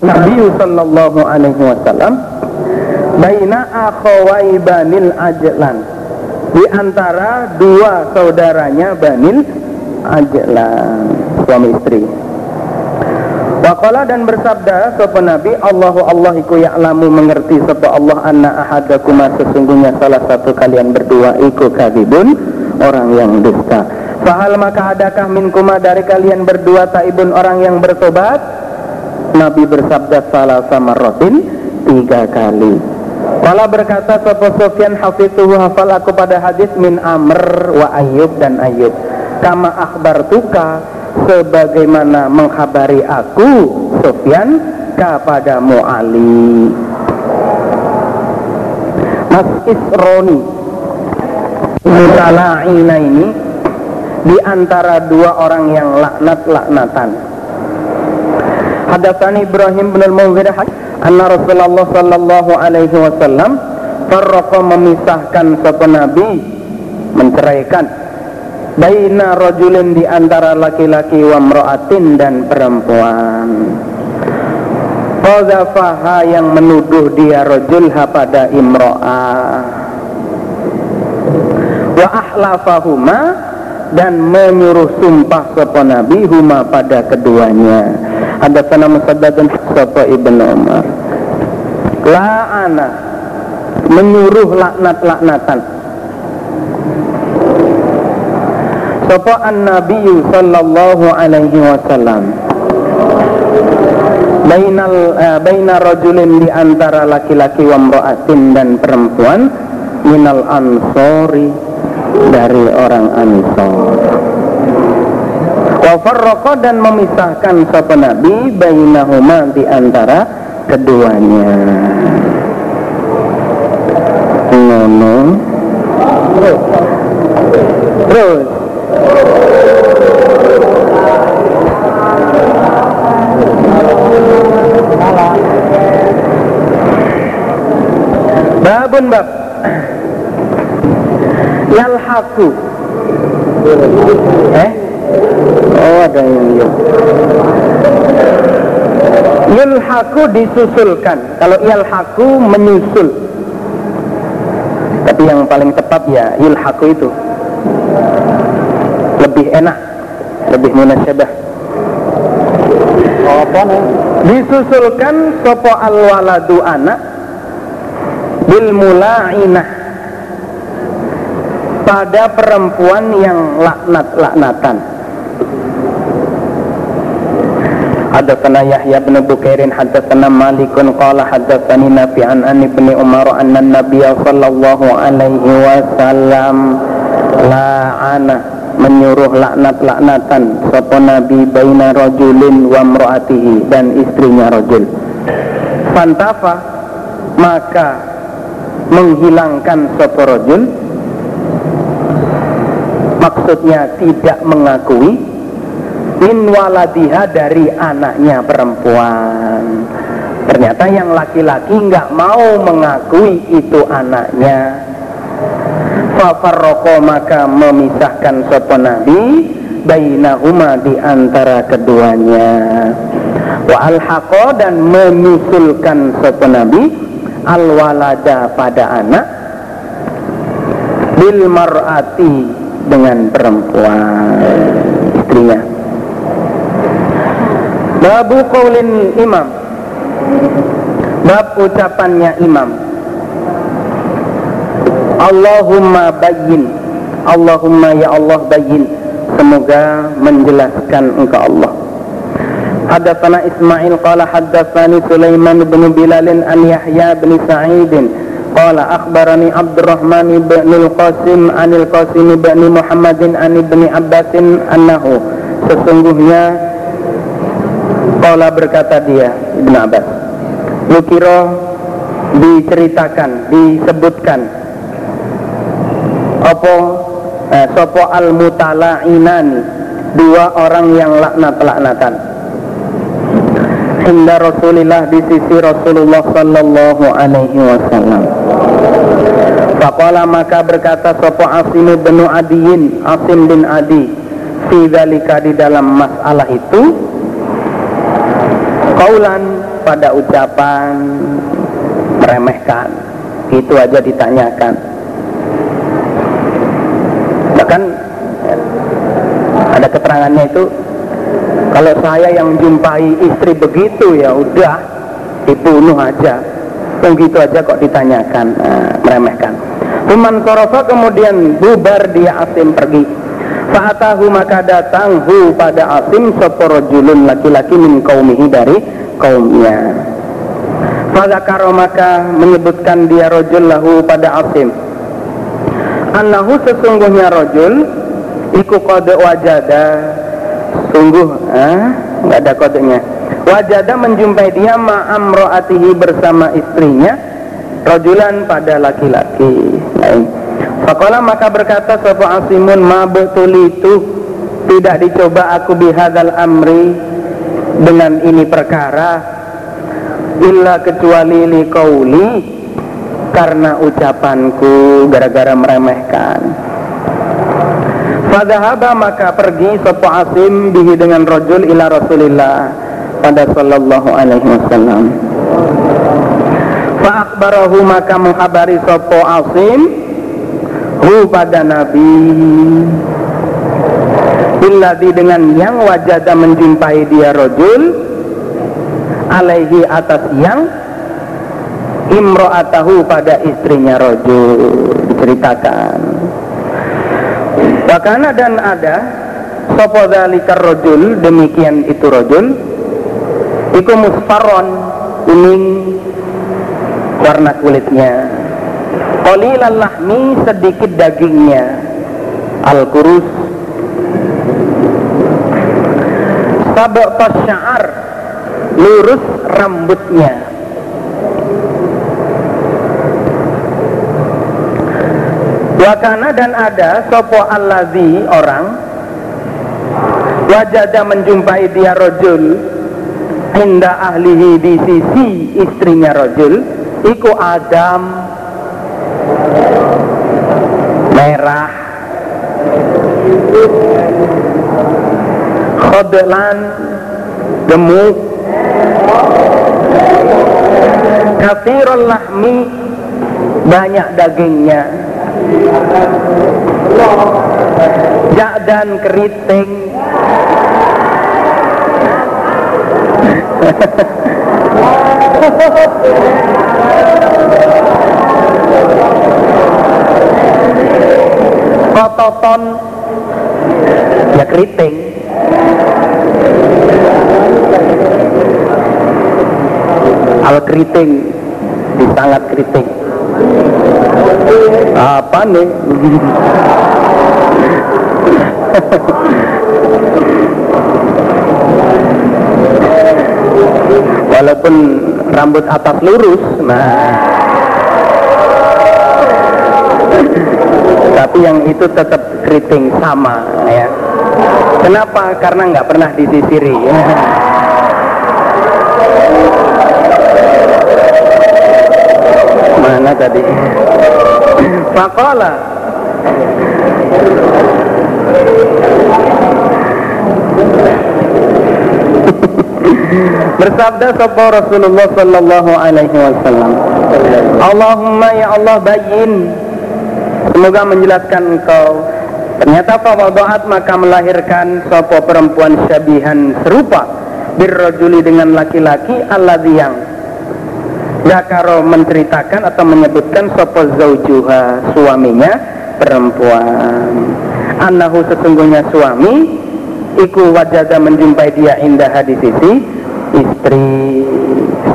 Nabi sallallahu alaihi wasallam baina akhawai banil ajlan di antara dua saudaranya banil ajlan suami istri Waqala dan bersabda sapa Nabi Allahu Allah iku ya'lamu mengerti sapa Allah anna ahadakuma sesungguhnya salah satu kalian berdua iku kadibun orang yang dusta. Fahal maka adakah minkuma dari kalian berdua taibun orang yang bertobat? Nabi bersabda salah sama rotin tiga kali. Kala berkata sapa Sufyan hafidhuhu hafal aku pada hadis min Amr wa Ayyub dan Ayyub. Kama akhbar tuka sebagaimana menghabari aku Sufyan kepadamu Ali Mas Isroni Mutala'ina ini di antara dua orang yang laknat-laknatan Hadatsani Ibrahim bin al-Munzir anna Rasulullah sallallahu alaihi wasallam farraqa memisahkan sapa nabi menceraikan baina rajulin di antara laki-laki wa mra'atin dan perempuan. Qazafaha yang menuduh dia rajulha pada imro'ah. Wa ahlafahuma dan menyuruh sumpah sapa nabi huma pada keduanya ada sana musaddadun sapa ibnu Umar. La'ana. Menyuruh laknat-laknatan. Sapa an-nabi sallallahu alaihi wasallam. Bainal uh, baina rajulin di antara laki-laki wa mra'atin dan perempuan minal ansori dari orang ansor wa farraqa dan memisahkan sapa nabi bainahuma di antara keduanya. Ngono terus. Babun bab. Yalhaku. Eh? Oh ada yang yuk Yulhaku disusulkan. Kalau yalhaku menyusul. Tapi yang paling tepat ya Yulhaku itu. Lebih enak Lebih munasyabah apa nih? Disusulkan sopo al waladu anak bil mula'inah pada perempuan yang Hadatsana Yahya bin Bukairin hadatsana Malikun qala hadatsani Nafi'an an ibni Umar anna Nabiy sallallahu alaihi wasallam la'ana menyuruh laknat-laknatan sapa nabi baina rajulin wa dan istrinya rajul. Fantafa maka menghilangkan sapa rajul. Maksudnya tidak mengakui min waladiha dari anaknya perempuan. Ternyata yang laki-laki nggak mau mengakui itu anaknya. Fafarroko maka memisahkan sopo nabi bainahuma di antara keduanya. Wa alhaqo dan menyusulkan sopo nabi alwalada pada anak bil mar'ati dengan perempuan istrinya babu qaulin imam. Bab ucapannya imam. Allahumma bayyin. Allahumma ya Allah bayyin. Semoga menjelaskan engkau Allah. Hadatsana Ismail qala haddatsani Sulaiman bin Bilal an Yahya bin Sa'id. Qala akhbarani Abdurrahman bin Al-Qasim an Al-Qasim bin Muhammadin an Ibni Abbas annahu. Sesungguhnya qala berkata dia Ibnu Abbas Lukiro diceritakan disebutkan apa eh, sopo al mutalainan dua orang yang laknat-laknatan. Hingga Rasulullah di sisi Rasulullah sallallahu alaihi wasallam. Faqala maka berkata sopo Asim bin Adiyin Asim bin Adi Fi dalika di dalam masalah itu Kaulan pada ucapan meremehkan. Itu aja ditanyakan. Bahkan ada keterangannya itu kalau saya yang jumpai istri begitu ya udah dibunuh aja. Begitu aja kok ditanyakan uh, meremehkan. Tuman sorofa kemudian bubar dia Asim pergi Fa'atahu maka datang hu pada Asim Soporojulun laki-laki min kaumihi dari kaumnya. Fadakaro maka menyebutkan dia rojul lahu pada Asim. Annahu sesungguhnya rojul Iku kode wajada. Sungguh ah, nggak ada kodenya. Wajada menjumpai dia ma'amro'atihi bersama istrinya Rojulan pada laki-laki Fakola maka berkata Sopo Asimun ma betul itu Tidak dicoba aku bihadal amri Dengan ini perkara Illa kecuali li kauli Karena ucapanku Gara-gara meremehkan Fadahaba maka pergi Sopo Asim bihi dengan rojul ila Rasulillah pada Sallallahu Alaihi Wasallam. Fa'akbarahu maka menghabari Sopo Asim hu pada Nabi. Billadhi dengan yang wajada menjumpai dia rojul alaihi atas yang imro'atahu pada istrinya rojul diceritakan. Bahkan dan ada Sopo dalikar rojul Demikian itu rojul Iku musfaron Kuning Warna kulitnya Qalilan lahmi sedikit dagingnya. Al-kurus Sabak sya'ar Lurus rambutnya. Wakana dan ada sopo allazi orang. Wajada menjumpai dia rojul. Inda ahlihi di sisi istrinya rojul. Iku adam merah khodelan gemuk. Kafirul lahmi banyak dagingnya. Jak dan keriting Kototon Ya keriting. Al keriting Disangat keriting. Apa nih? Walaupun rambut atas lurus nah. Tapi yang itu tetap keriting sama ya. Kenapa? Karena nggak pernah disisiri. Mana tadi? Faqala Bersabda sapa Rasulullah sallallahu alaihi wasallam? Allahumma ya Allah bayin Semoga menjelaskan engkau Ternyata fawadu'at maka melahirkan sapa perempuan syabihan serupa Birrojuli dengan laki-laki alladhi yang Zakaro menceritakan atau menyebutkan sopo zaujuha suaminya perempuan. Anahu sesungguhnya suami iku wajada menjumpai dia indah di sisi istri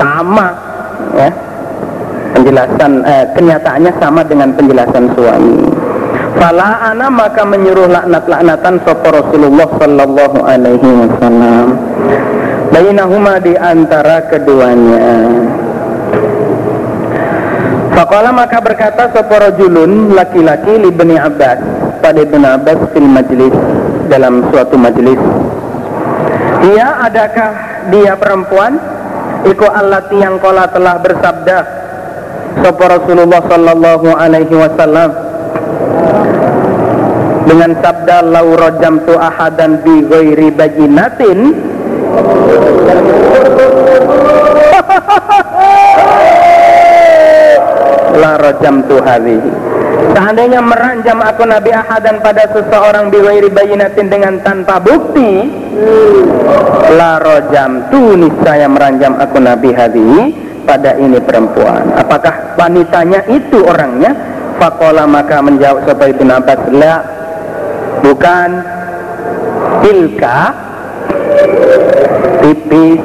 sama ya penjelasan eh, kenyataannya sama dengan penjelasan suami. Fala ana maka menyuruh laknat-laknatan sopo Rasulullah sallallahu alaihi wasallam. Bainahuma di antara keduanya. Fakola maka berkata soporo julun laki-laki li Bani Abbas pada Ibn Abbas fil majlis dalam suatu majlis. Dia adakah dia perempuan? Iku allati yang kola telah bersabda Sopo Rasulullah Sallallahu Alaihi Wasallam dengan sabda lau rajamtu ahadan bi ghairi bajinatin la rajamtu hadhihi. Seandainya meranjam aku Nabi Ahadan pada seseorang bi goiri bagi natin dengan tanpa bukti La rojam tu niscaya meranjam aku Nabi Hadi pada ini perempuan. Apakah wanitanya itu orangnya? Fakola maka menjawab sebagai Ibn Abbas La Bukan Tilka Tipis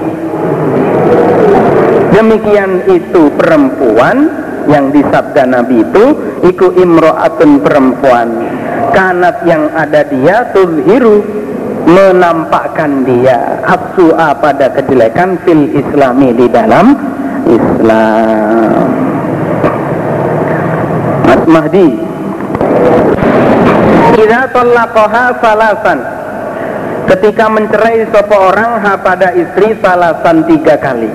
Demikian itu perempuan yang disabda Nabi itu iku imro'atun perempuan. Kanat yang ada dia tuzhiru menampakkan dia. Absu'a pada kejelekan fil islami di dalam Islam. Mas Mahdi Ida tallaqaha salasan Ketika mencerai seseorang ha pada istri salasan tiga kali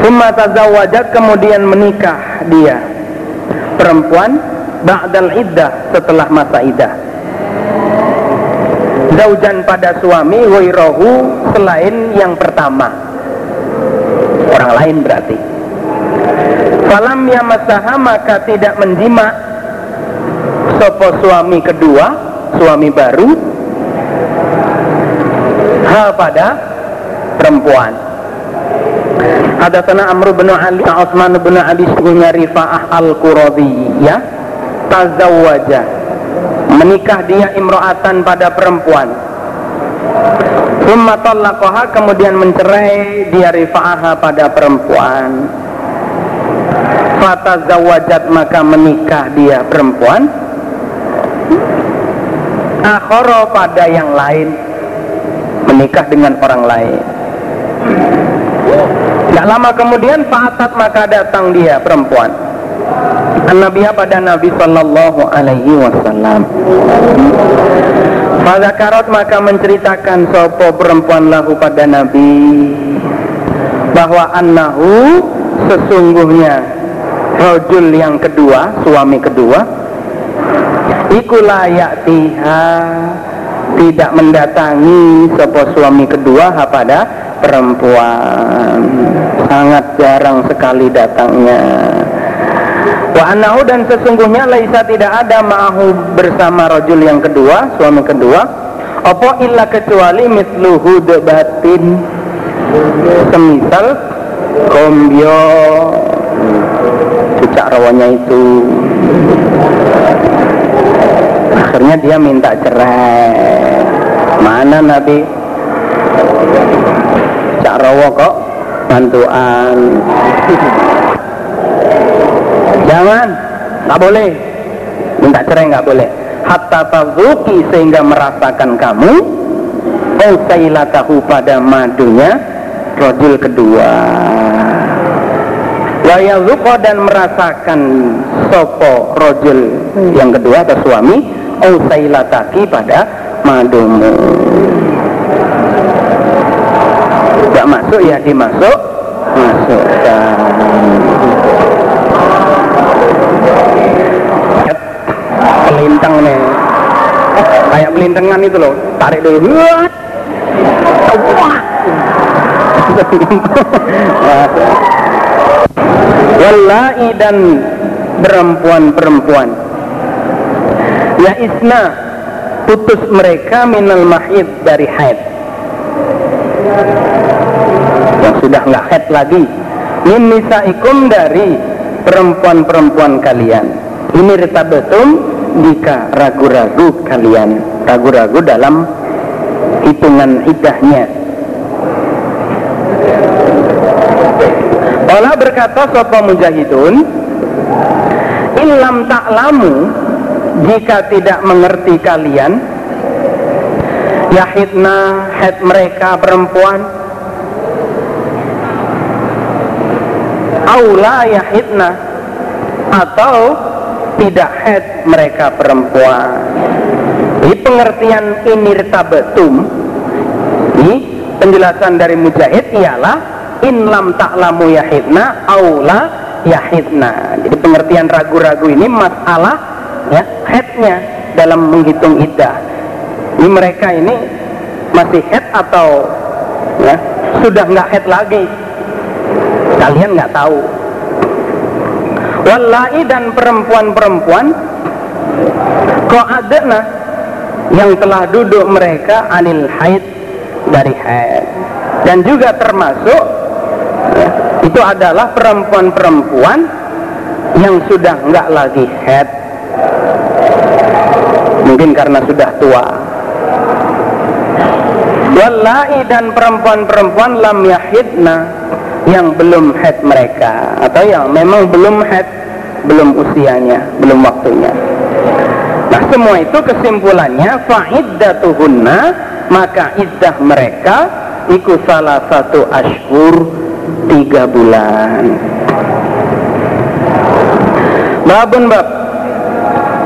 Summa tazawwajat kemudian menikah dia perempuan ba'dal iddah setelah masa iddah. Zaujan pada suami wairahu selain yang pertama. Orang lain berarti. Falam yamasaha maka tidak menjima sopo suami kedua, suami baru hal pada perempuan. Hadatsana Amr bin Ali Utsman bin Abi Sunya Rifa'ah Al-Quradiyah tazawwaja. Menikah dia imro'atan pada perempuan. Summa kemudian mencerai dia Rifa'ah pada perempuan. Fatazawajat maka menikah dia perempuan Akhoro pada yang lain Menikah dengan orang lain Tidak lama kemudian fa'atat maka datang dia perempuan. An-Nabiya pada Nabi Sallallahu Alaihi Wasallam. Fazakarat maka menceritakan sopo perempuan lahu pada Nabi bahwa annahu sesungguhnya rojul yang kedua, suami kedua, ikulah yaktiha tidak mendatangi sopo suami kedua pada perempuan. Sangat jarang sekali datangnya. Wa anahu dan sesungguhnya laisa tidak ada ma'ahu bersama rojul yang kedua suami kedua. Apa illa kecuali misluhu batin semisal kombio. Cucak rawanya itu akhirnya dia minta cerai. Mana Nabi? Cak rawa kok bantuan. Jangan. Nggak boleh. Minta cerai nggak boleh. Hatta tazuki sehingga merasakan kamu. Tahu pada madunya rojul kedua. Wayazuko dan merasakan sopo rojul yang kedua atau suami usailataki pada madumu tidak masuk ya dimasuk. Masukkan pelintang nih. Kayak pelintengan itu loh. Tarik dulu. Wallahi dan perempuan-perempuan Ya isna. Putus mereka minal mahid dari haid. Sudah nggak head lagi. Min nisaikum dari perempuan-perempuan kalian. Ini betul jika ragu-ragu kalian. Ragu-ragu dalam hitungan idahnya Allah berkata sopa mujahidun Ilam taklamu Jika tidak mengerti kalian Yahidna head mereka perempuan. Aula yahidna atau tidak head mereka perempuan. Di pengertian inirtabetum di penjelasan dari mujahid ialah in lam ta'lamu yahidna aula yahidna jadi pengertian ragu-ragu ini masalah ya headnya dalam menghitung iddah. Ini mereka ini masih head atau ya sudah nggak head lagi? Kalian nggak tahu. Walai dan perempuan-perempuan kok ada nah yang telah duduk mereka anil haid dari haid. Dan juga termasuk ya, itu adalah perempuan-perempuan yang sudah enggak lagi haid mungkin karena sudah tua. Walai dan perempuan-perempuan lam yahidna yang belum head mereka atau yang memang belum head belum usianya belum waktunya. Nah semua itu kesimpulannya fa'iddatuhunna maka iddah mereka ikut salah satu ashur tiga bulan. Babun bab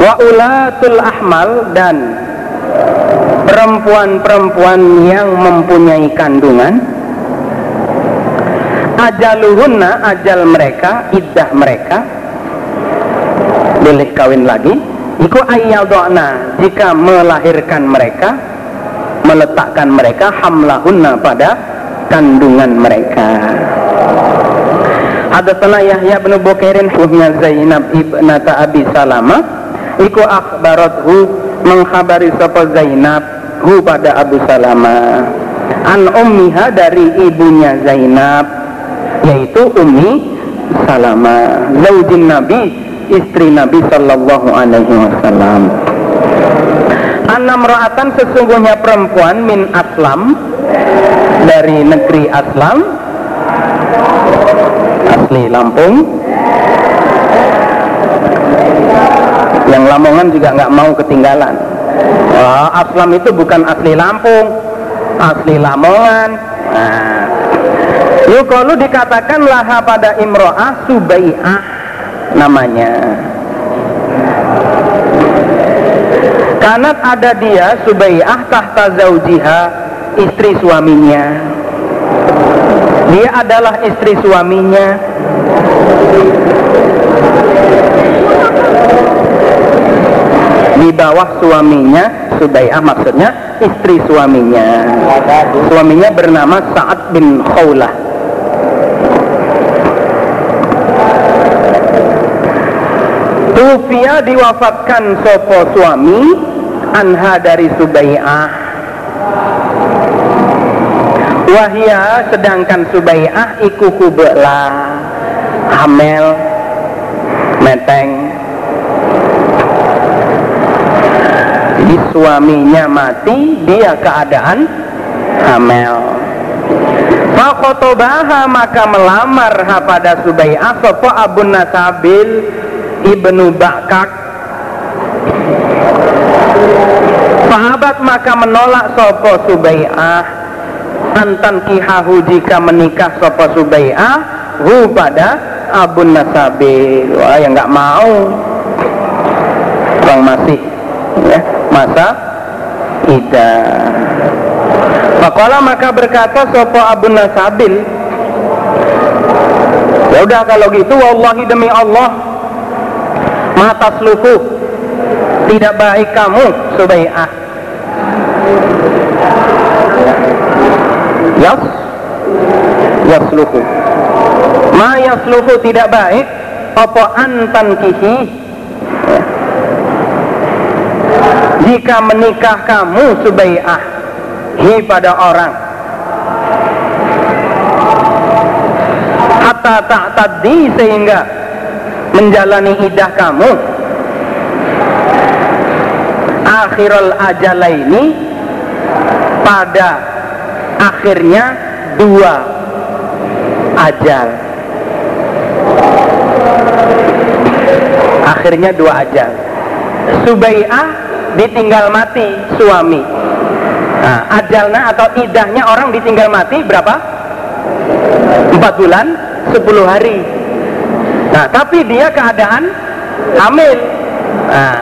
wa ulatul ahmal dan perempuan-perempuan yang mempunyai kandungan ajaluhunna ajal mereka iddah mereka boleh kawin lagi. Iku doana jika melahirkan mereka meletakkan mereka hamlahunna pada kandungan mereka. Hadatsana Yahya bin Bukairin Zainab ibnata Abi Salama iku akhbarathu menghabari sapa Zainab hu pada Abu Salama. An ummiha dari ibunya Zainab yaitu Ummi Salama zaujin Nabi istri Nabi Sallallahu Alaihi Wasallam. Anam ro'atan sesungguhnya perempuan min Aslam dari negeri Aslam asli Lampung yang Lamongan juga nggak mau ketinggalan. Oh, Aslam itu bukan asli Lampung asli Lamongan. Nah, yuk kalau dikatakan laha pada imro'ah subai'ah namanya. Karena ada dia subai'ah tahta zaujiha istri suaminya. Dia adalah istri suaminya di bawah suaminya Subai'ah maksudnya istri suaminya. Suaminya bernama Sa'ad bin Khawlah. Tufia diwafatkan sopo suami anha dari Subai'ah Wahia sedangkan Subai'ah iku kubela hamil meteng Jadi suaminya mati, dia keadaan hamil. Fakotobaha maka melamar pada Subai'ah sopo Abu Nasabil ibnu Bakak. Sahabat maka menolak sopo Subai'ah antan kihahu jika menikah sopo Subai'ah hu pada Abu Nasabil. Wah yang nggak mau. Bang masih ya masa ida Makola maka berkata Sopo Abu Nasabil? Ya udah kalau gitu Wallahi demi Allah Mata seluruh Tidak baik kamu Subai'ah. Yas Yasluhu Ma yasluhu tidak baik Apa antan kihi jika menikah kamu subai'ah hi pada orang. Hatta tak tadi sehingga menjalani idah kamu. Akhirul ajalaini pada akhirnya dua ajal. Akhirnya dua ajal. Subai'ah ditinggal mati suami. Nah, ajalnya atau idahnya orang ditinggal mati berapa? empat bulan sepuluh hari. Nah tapi dia keadaan hamil. Nah,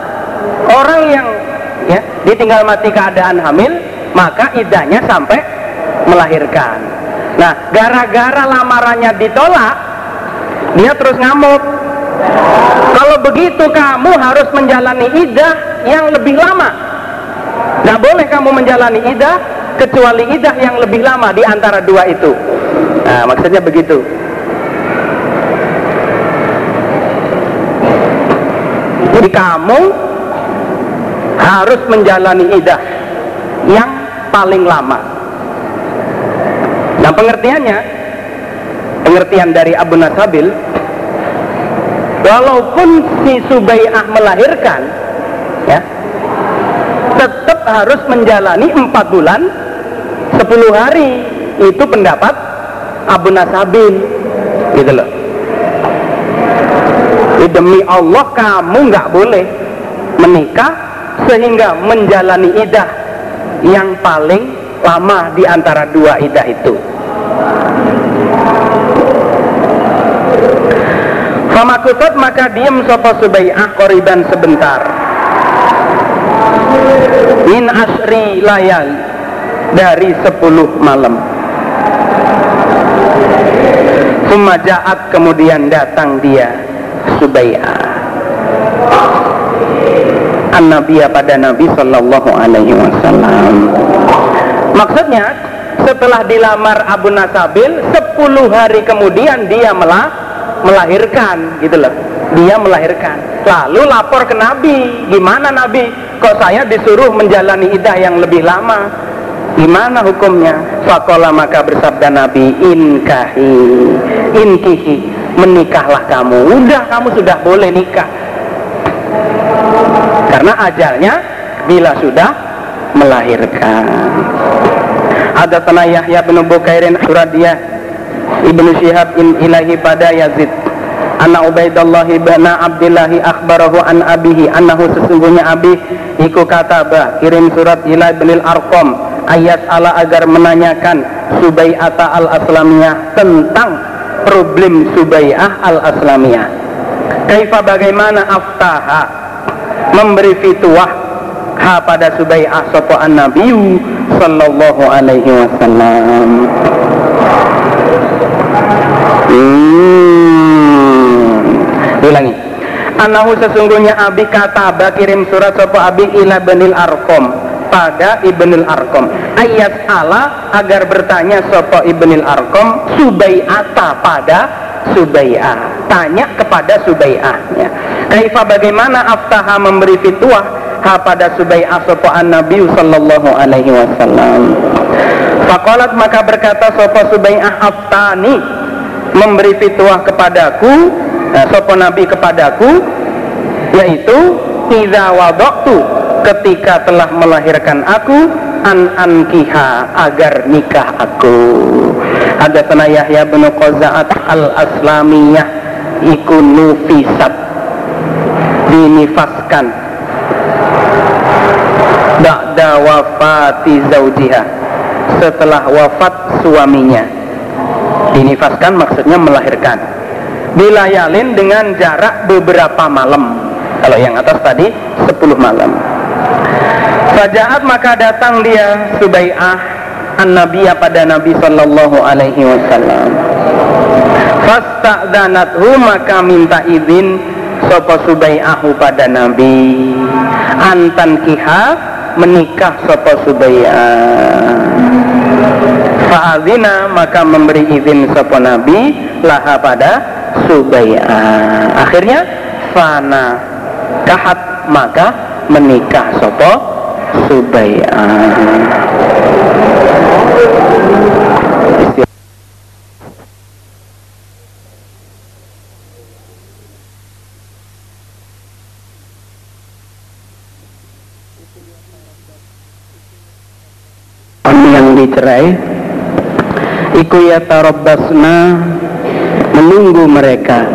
orang yang ya ditinggal mati keadaan hamil maka idahnya sampai melahirkan. Nah gara-gara lamarannya ditolak dia terus ngamuk. Kalau begitu kamu harus menjalani idah yang lebih lama. Tidak boleh kamu menjalani idah kecuali idah yang lebih lama di antara dua itu. Nah, maksudnya begitu. Jadi kamu harus menjalani idah yang paling lama. Nah pengertiannya, pengertian dari Abu Nasabil, walaupun si Subai'ah melahirkan, ya, tetap harus menjalani empat bulan, sepuluh hari. Itu pendapat Abu Nasabil, gitu loh. Demi Allah kamu nggak boleh menikah sehingga menjalani idah yang paling lama di antara dua idah itu. Famakusat maka diem sopo subai'ah koriban sebentar. Min asri layal dari sepuluh malam. Sumajaat kemudian datang dia Subai'ah an-nabiya pada Nabi Shallallahu Alaihi Wasallam. Maksudnya setelah dilamar Abu Nasabil 10 hari kemudian dia melah, melahirkan gitu loh. Dia melahirkan. Lalu lapor ke Nabi. Gimana Nabi kok saya disuruh menjalani idah yang lebih lama? Gimana hukumnya? Fakola maka bersabda Nabi inkahi inkihi menikahlah kamu. Udah kamu sudah boleh nikah. Karena ajalnya bila sudah melahirkan. Ada tanah Yahya bin Bukairin Suradiyah Ibnu Syihab in ilahi pada Yazid Anna Ubaidullah ibn Abdullah akhbarahu an abihi annahu sesungguhnya abi. Iku kataba kirim surat ila ibnil arqam ayat ala agar menanyakan Subai'ata al-Aslamiyah tentang problem Subai'ah al-Aslamiyah. Kaifa bagaimana aftaha? Memberi fituah ha pada Subai'ah sapa an-nabi sallallahu alaihi wasallam. Hmm. Anahu sesungguhnya abi kata kirim surat sapa abi ila benil arkom pada ibnil arkom ayat Allah agar bertanya sopo ibnil arkom subai'ata pada subai'ah tanya kepada subai'ah ya Kaifa bagaimana aftaha memberi fituah ha pada Subai'ah sapa Nabi sallallahu alaihi wasallam. Faqalat maka berkata sapa Subai'ah aftani memberi fituah kepadaku nah, sapa Nabi kepadaku yaitu idza wadaqtu ketika telah melahirkan aku an ankiha agar nikah aku. Ada Yahya bin Qaza'at al-Aslamiyah iku nufisat dinifaskan. Ba'da wafati zaujiha setelah wafat suaminya. Dinifaskan maksudnya melahirkan bilayalin dengan jarak beberapa malam. Kalau yang atas tadi 10 malam. Fajaat maka datang dia Subai'ah an-nabiya pada Nabi sallallahu alaihi wasallam. Fasta'danathu maka minta izin sopo subai'ahu pada Nabi. Antan kiha menikah sopo subai'ah fa'adina maka memberi izin sopo Nabi laha pada subai'ah akhirnya fana kahat maka menikah. Sopo? Subai'ah dicerai iku ya tarabbasna menunggu mereka.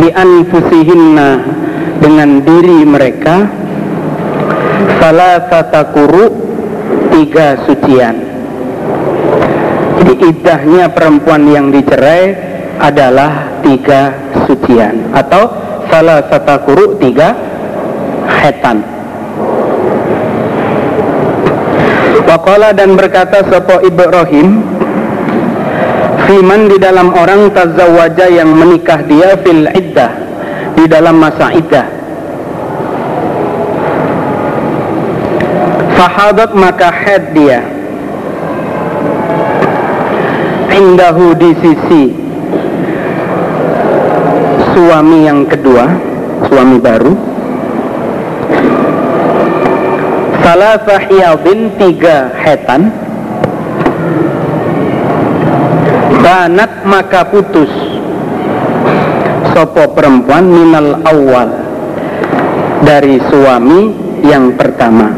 Bi anfusihinna dengan diri mereka. Salah kuru tiga sucian. Jadi idahnya perempuan yang dicerai adalah tiga sucian. Atau salah kuru tiga hetan Waqala dan berkata sopo Ibrahim Fiman di dalam orang tazawwaja yang menikah dia fil iddah Di dalam masa iddah. Fahadat maka head dia. Indahu di sisi Suami yang kedua suami baru. Salah sahiyadin tiga hetan banat maka putus. Sopo perempuan minal awal. Dari suami yang pertama.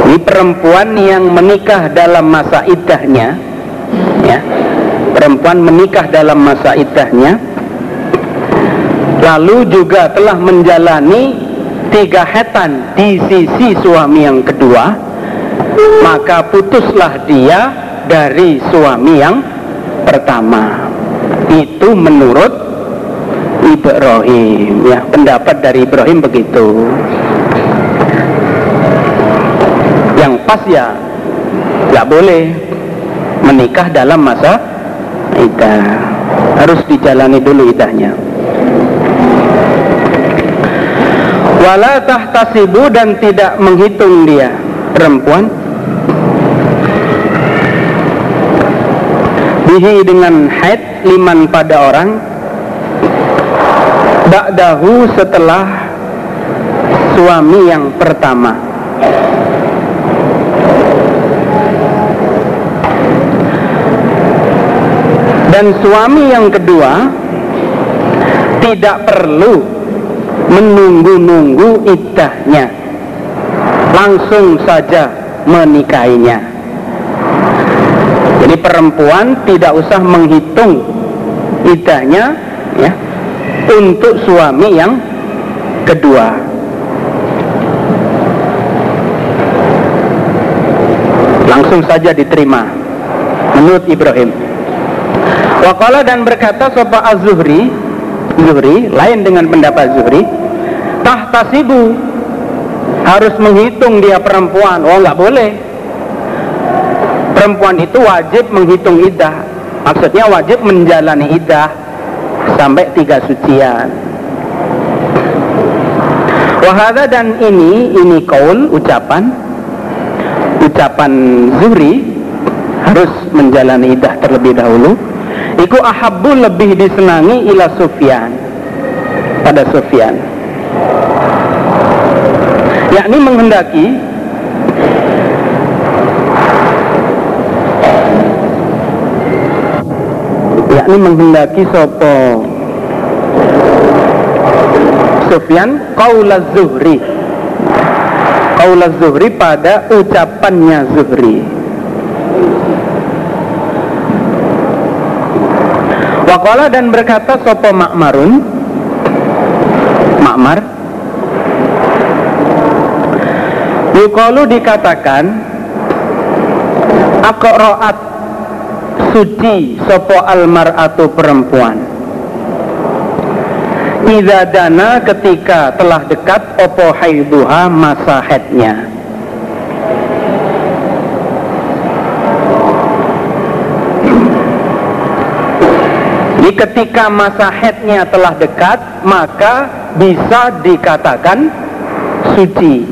Ini perempuan yang menikah dalam masa idahnya ya. Perempuan menikah dalam masa idahnya lalu juga telah menjalani tiga hetan di sisi suami yang kedua. Maka putuslah dia dari suami yang pertama. Itu menurut Ibrahim. Ya pendapat dari Ibrahim begitu. Yang pas ya nggak boleh menikah dalam masa idah harus dijalani dulu idahnya. Wala tahtasibu dan tidak menghitung dia. Perempuan bihi dengan haid liman pada orang. Ba'dahu setelah suami yang pertama. Dan suami yang kedua tidak perlu menunggu-nunggu idahnya langsung saja menikahinya jadi perempuan tidak usah menghitung idahnya ya untuk suami yang kedua. Langsung saja diterima. Menurut Ibrahim. Wakala dan berkata sopa az-zuhri Zuhri, lain dengan pendapat Zuhri Tahtasibu Harus menghitung dia perempuan. Oh nggak boleh Perempuan itu wajib menghitung idah. Maksudnya wajib menjalani idah Sampai tiga sucian. Wahada dan ini Ini kaul, ucapan. Ucapan Zuhri Harus menjalani idah terlebih dahulu. Iku ahabbu lebih disenangi ila Sufyan. Pada Sufyan. Yakni menghendaki yakni menghendaki sopo? Sufyan qaulaz Zuhri. Qaulaz Zuhri pada ucapannya Zuhri. Wakola dan berkata sopo makmarun Makmar Yukolu dikatakan Akroat Suci sopo almaratu perempuan Iza dana ketika telah dekat Opo haiduha masa headnya Jadi ketika masa headnya telah dekat, maka bisa dikatakan suci.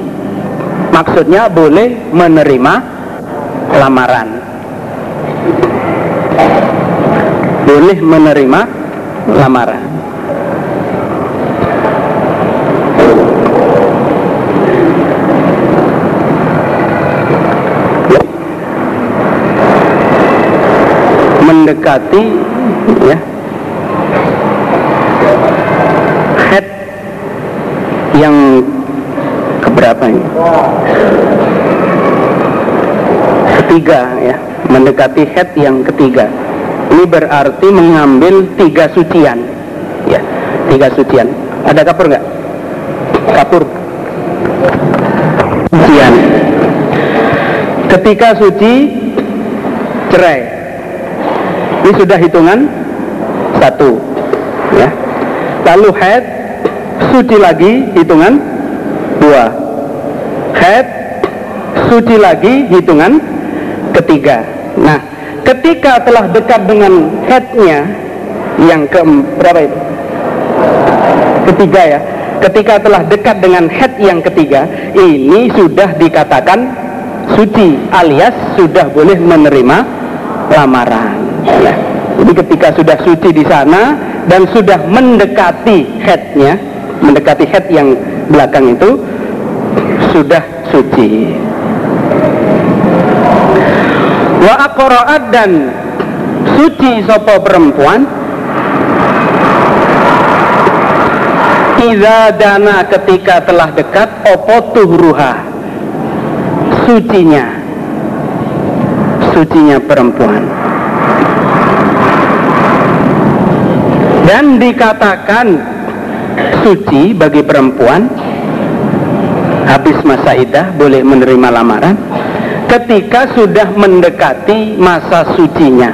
Maksudnya boleh menerima lamaran. Boleh menerima lamaran. mendekati ya head yang keberapa ini? Ketiga ya, mendekati head yang ketiga. Ini berarti mengambil tiga sucian, ya, tiga sucian. Ada kapur nggak? Kapur. Sucian. Ketika suci cerai. Ini sudah hitungan satu, ya. Lalu head suci lagi hitungan dua head suci lagi hitungan ketiga nah ketika telah dekat dengan headnya yang ke berapa itu? Ketiga ya. Ketika telah dekat dengan head yang ketiga ini sudah dikatakan suci alias sudah boleh menerima lamaran. Ya. jadi ketika sudah suci di sana dan sudah mendekati headnya mendekati head yang belakang itu sudah suci wa aqra'at dan suci sopo perempuan? Iza dana ketika telah dekat opo tuhruha? Sucinya. Sucinya perempuan. Dan dikatakan suci bagi perempuan habis masa idah boleh menerima lamaran ketika sudah mendekati masa sucinya.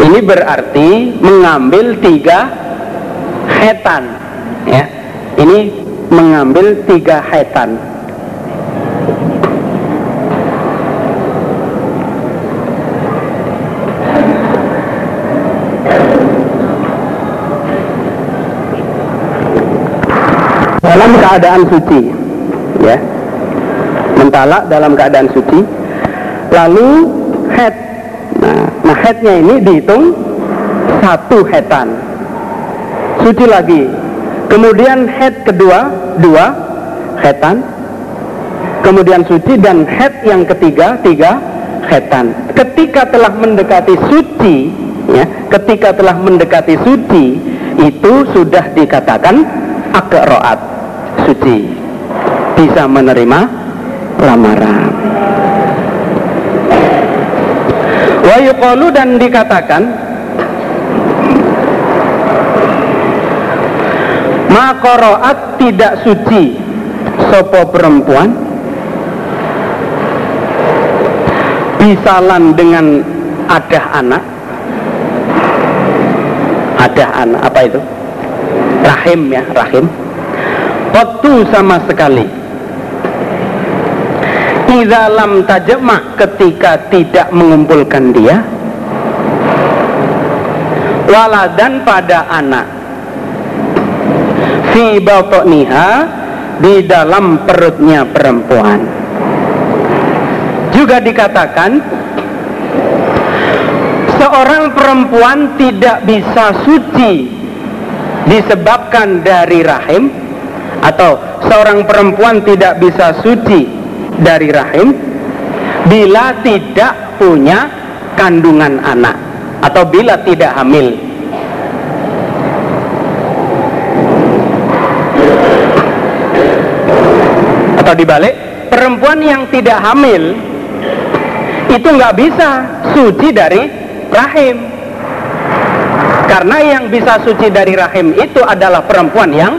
Ini berarti mengambil tiga hetan ya. Ini mengambil tiga hetan dalam keadaan suci ya mentalak dalam keadaan suci. Lalu head. Nah, nah headnya ini dihitung satu hetan. Suci lagi. Kemudian head kedua dua hetan. Kemudian suci dan head yang ketiga tiga hetan. Ketika telah mendekati suci ya ketika telah mendekati suci itu sudah dikatakan akroat suci. Bisa menerima lamaran. Wa yuqalu dan dikatakan makoroat tidak suci sopo perempuan? Bisalan dengan ada anak? Ada anak apa itu? Rahim ya rahim. Waktu sama sekali Iza lam tajemah ketika tidak mengumpulkan dia Waladan pada anak. Fi niha Di dalam perutnya perempuan. Juga dikatakan Seorang perempuan tidak bisa suci Disebabkan dari rahim Atau seorang perempuan tidak bisa suci dari rahim bila tidak punya kandungan anak atau bila tidak hamil. Atau dibalik perempuan yang tidak hamil itu nggak bisa suci dari rahim. Karena yang bisa suci dari rahim itu adalah perempuan yang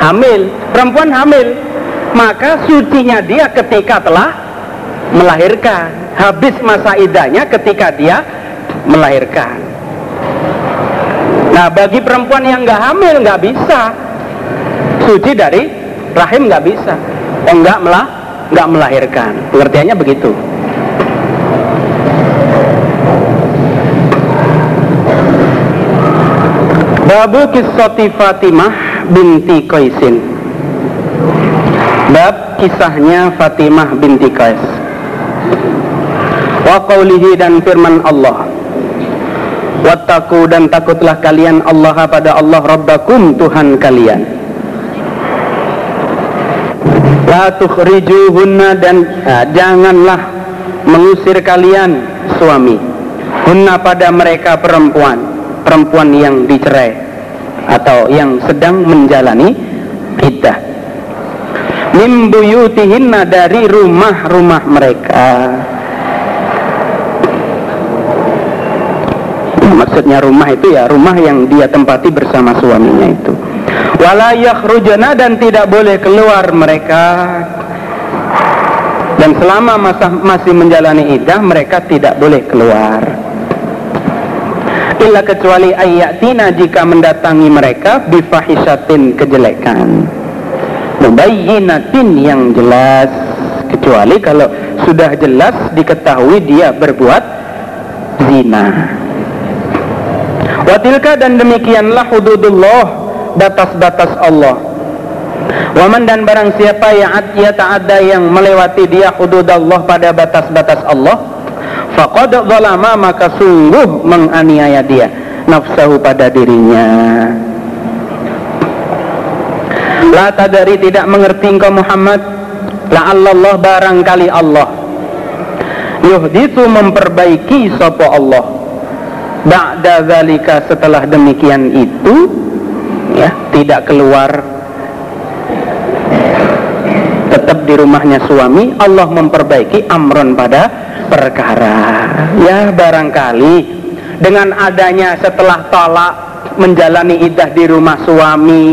hamil. Perempuan hamil maka sucinya dia ketika telah melahirkan. Habis masa idahnya ketika dia melahirkan. Nah bagi perempuan yang nggak hamil nggak bisa. Suci dari rahim nggak bisa. Oh nggak melah nggak melahirkan. Pengertiannya begitu. Babu kisoti Fatimah binti Qaisin kisahnya Fatimah binti Qais. Wa qawlihi dan firman Allah Wattaku dan takutlah kalian Allah pada Allah Rabbakum Tuhan kalian. La tukhrijuhunna dan uh, janganlah mengusir kalian suami Hunna pada mereka perempuan Perempuan yang dicerai Atau yang sedang menjalani iddah mimbuyutihinna dari rumah-rumah mereka. Maksudnya rumah itu ya rumah yang dia tempati bersama suaminya itu. Wala yakhrujana dan tidak boleh keluar mereka. Dan selama masa masih menjalani idah mereka tidak boleh keluar. Illa kecuali ayatina jika mendatangi mereka bifahisatin kejelekan mubayyinatin yang jelas. Kecuali kalau sudah jelas diketahui dia berbuat zina. Watilka dan demikianlah hududullah batas-batas Allah. Waman dan barang siapa yang ta'adda yang melewati dia hudud Allah pada batas-batas Allah faqad zalama maka sungguh menganiaya dia nafsahu pada dirinya La tadari tidak mengerti engkau Muhammad La Allah barangkali Allah. Yuhdithu memperbaiki sopo Allah. Ba'da zalika setelah demikian itu ya Tidak keluar. Tetap di rumahnya suami Allah memperbaiki amron pada perkara. Ya barangkali Dengan adanya setelah tolak Menjalani idah di rumah suami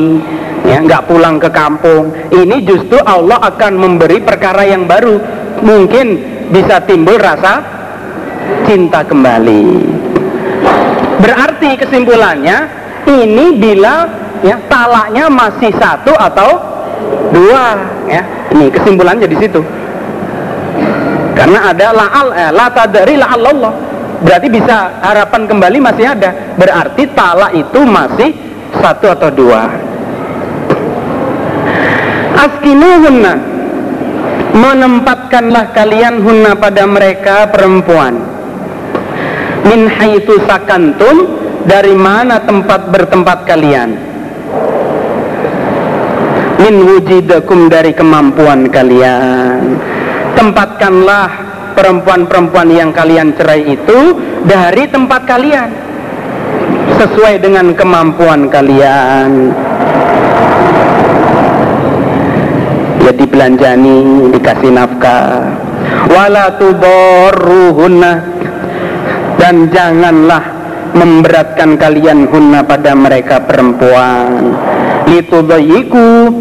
ya nggak pulang ke kampung. Ini justru Allah akan memberi perkara yang baru. Mungkin bisa timbul rasa cinta kembali. Berarti kesimpulannya ini bila ya talaknya masih satu atau dua ya. Ini kesimpulannya di situ. Karena ada la'al eh, la tadari Allah berarti bisa harapan kembali masih ada. Berarti talak itu masih satu atau dua askinuhunna menempatkanlah kalian hunna pada mereka perempuan. Min haitsu sakantum dari mana tempat bertempat kalian. Min wujidakum dari kemampuan kalian. Tempatkanlah perempuan-perempuan yang kalian cerai itu dari tempat kalian. Sesuai dengan kemampuan kalian ya dibelanjani dikasih nafkah. Wala tudarruhunna dan janganlah memberatkan kalian hunna pada mereka perempuan. Litudayiku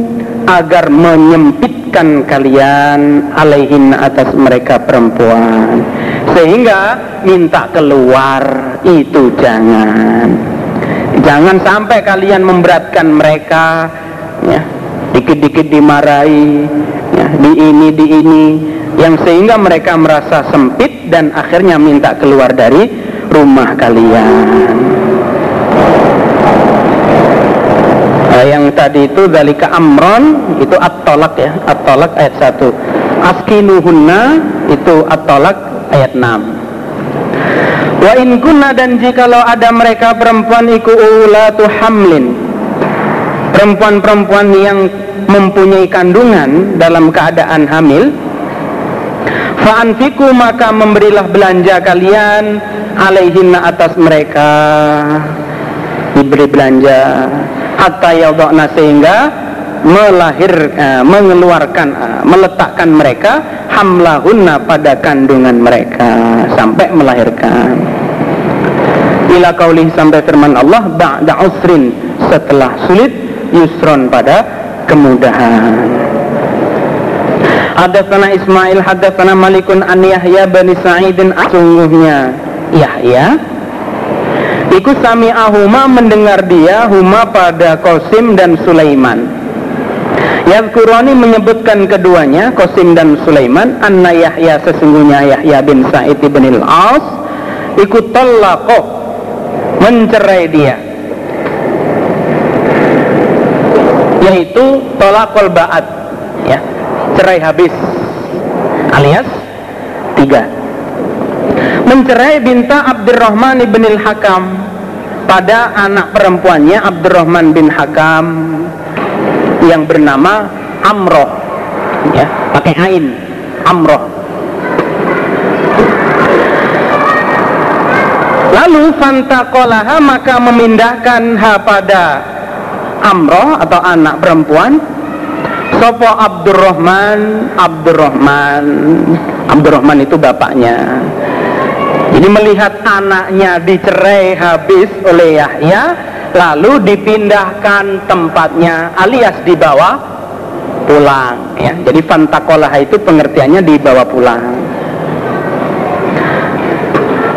agar menyempitkan kalian alaihin atas mereka perempuan. Sehingga minta keluar itu jangan. Jangan sampai kalian memberatkan mereka ya dikit-dikit dimarahi ya, di ini di ini yang sehingga mereka merasa sempit dan akhirnya minta keluar dari rumah kalian. Nah, yang tadi itu dalika amron itu at-tolak ya at-tolak ayat 1 askinuhunna itu at-tolak ayat 6 wa in kunna dan jikalau ada mereka perempuan iku ulatu hamlin perempuan-perempuan yang mempunyai kandungan dalam keadaan hamil fa'anfiku maka memberilah belanja kalian alaihinna atas mereka. Diberi belanja hatta sehingga melahir uh, mengeluarkan uh, meletakkan mereka hamlahunna pada kandungan mereka sampai melahirkan. Ila kaulih sampai firman Allah ba'da usrin setelah sulit yusron pada kemudahan. Hadatsana Ismail hadatsana Malikun an Yahya bin Sa'idin sungguhnya. Yahya? Iku sami ahuma mendengar dia huma pada Qasim dan Sulaiman. Yazkurani menyebutkan keduanya Qasim dan Sulaiman Anna Yahya sesungguhnya Yahya bin Sa'id bin al-As Ikut tallaqoh Mencerai dia yaitu tolakol baat. Ya cerai habis alias tiga. Mencerai binta Abdurrahman bin Hakam pada anak perempuannya Abdurrahman bin Hakam yang bernama Amroh. Ya pakai ain Amroh. Lalu fantakolaha maka memindahkan ha pada Amroh atau anak perempuan? Sopo Abdurrahman Abdurrahman. Abdurrahman itu bapaknya. Jadi melihat anaknya dicerai habis oleh Yahya Lalu dipindahkan tempatnya alias dibawa pulang ya. Jadi fantakolah itu pengertiannya dibawa pulang.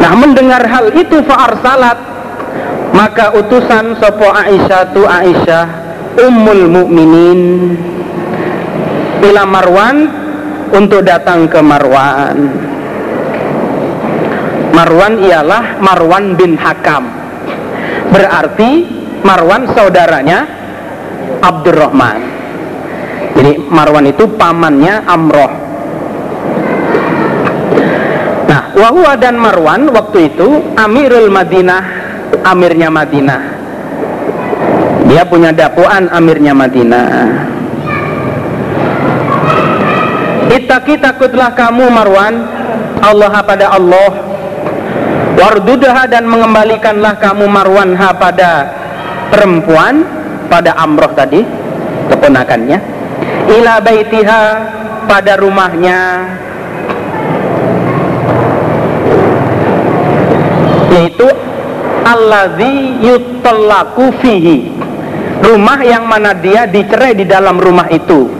Nah mendengar hal itu salat maka utusan sopo Aisyah tu Aisyah ummul mukminin ila Marwan untuk datang ke Marwan. Marwan ialah Marwan bin Hakam. Berarti Marwan saudaranya Abdurrahman. Jadi Marwan itu pamannya Amroh. Nah Wahua dan Marwan waktu itu Amirul Madinah amirnya Madinah. Dia punya dapuan amirnya Madinah. Itaki takutlah kamu Marwan Allah pada Allah Wardudha dan mengembalikanlah kamu Marwan pada perempuan pada Amroh tadi keponakannya ila baitiha pada rumahnya yaitu alladzi yutallaku fihi rumah yang mana dia dicerai di dalam rumah itu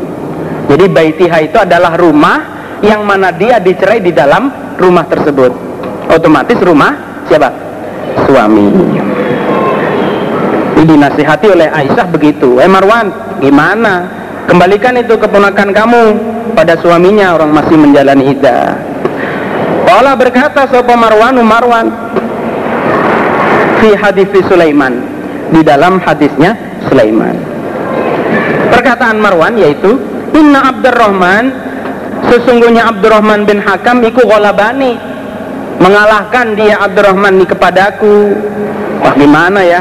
jadi baitiha itu adalah rumah yang mana dia dicerai di dalam rumah tersebut. Otomatis rumah siapa? Suami. Ini dinasihati oleh Aisyah begitu. Eh Marwan, gimana? Kembalikan itu keponakan kamu pada suaminya orang masih menjalani iddah. Allah berkata sopo Marwan Marwan fi hadis Sulaiman. Di dalam hadisnya Sulaiman. Perkataan Marwan yaitu Inna Abdurrahman Sesungguhnya Abdurrahman bin Hakam Iku golabani Mengalahkan dia Abdurrahman ini kepadaku. Wah gimana ya?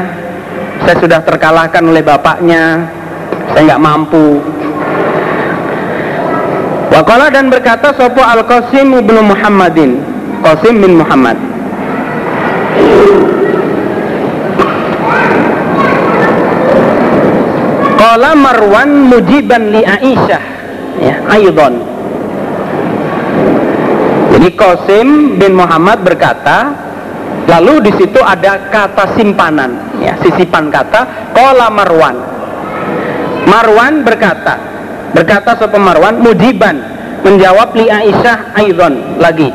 Saya sudah terkalahkan oleh bapaknya. Saya nggak mampu. Wakala dan berkata Sopo Al-Qasim bin Muhammadin. Qasim bin Muhammad Qala Marwan mujiban li Aisyah. Ya, Aydon Jadi Qasim bin Muhammad berkata Lalu di situ ada kata simpanan. Ya, Sisipan kata Qala Marwan. Marwan berkata Berkata sopa Marwan Mujiban. Menjawab li Aisyah Aydon Lagi.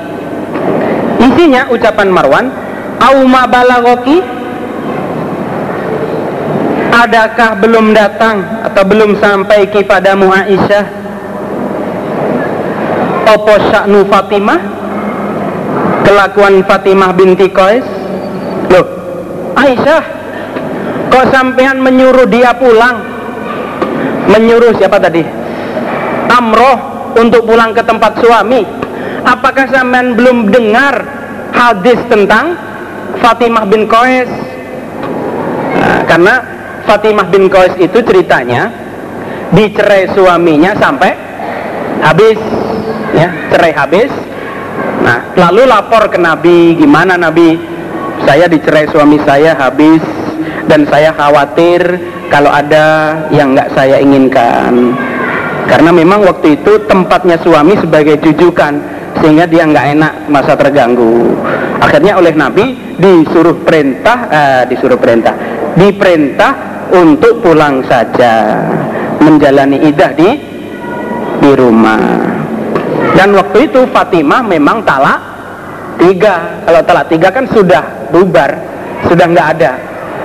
Isinya ucapan Marwan Auma balagoki Adakah belum datang atau belum sampai kepadamu Aisyah? Opo sya'nu Fatimah? Kelakuan Fatimah binti Qais? Loh, Aisyah, kok sampean menyuruh dia pulang? Menyuruh siapa tadi? Amroh untuk pulang ke tempat suami. Apakah sampean belum dengar hadis tentang Fatimah bin Qais? Nah, karena Fatimah bin Qais itu ceritanya dicerai suaminya sampai habis ya cerai habis. Nah lalu lapor ke Nabi gimana Nabi? Saya dicerai suami saya habis dan saya khawatir kalau ada yang nggak saya inginkan. Karena memang waktu itu tempatnya suami sebagai jujukan sehingga dia nggak enak masa terganggu. Akhirnya oleh Nabi disuruh perintah eh, disuruh perintah diperintah untuk pulang saja menjalani idah di di rumah. Dan waktu itu Fatimah memang talak tiga. Kalau talak tiga kan sudah bubar sudah nggak ada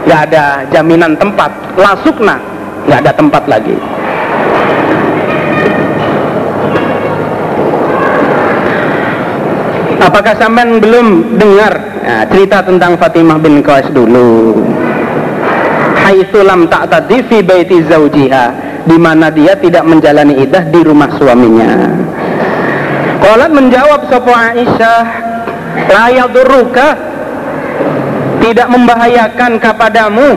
nggak ada jaminan tempat. Lasukna nggak ada tempat lagi. Apakah sampean belum dengar nah, cerita tentang Fatimah bin Qais dulu haitsu lam ta'tadi fi baiti zaujiha di mana dia tidak menjalani idah di rumah suaminya. Qalat menjawab sapa Aisyah, la yadurruka? Tidak membahayakan kepadamu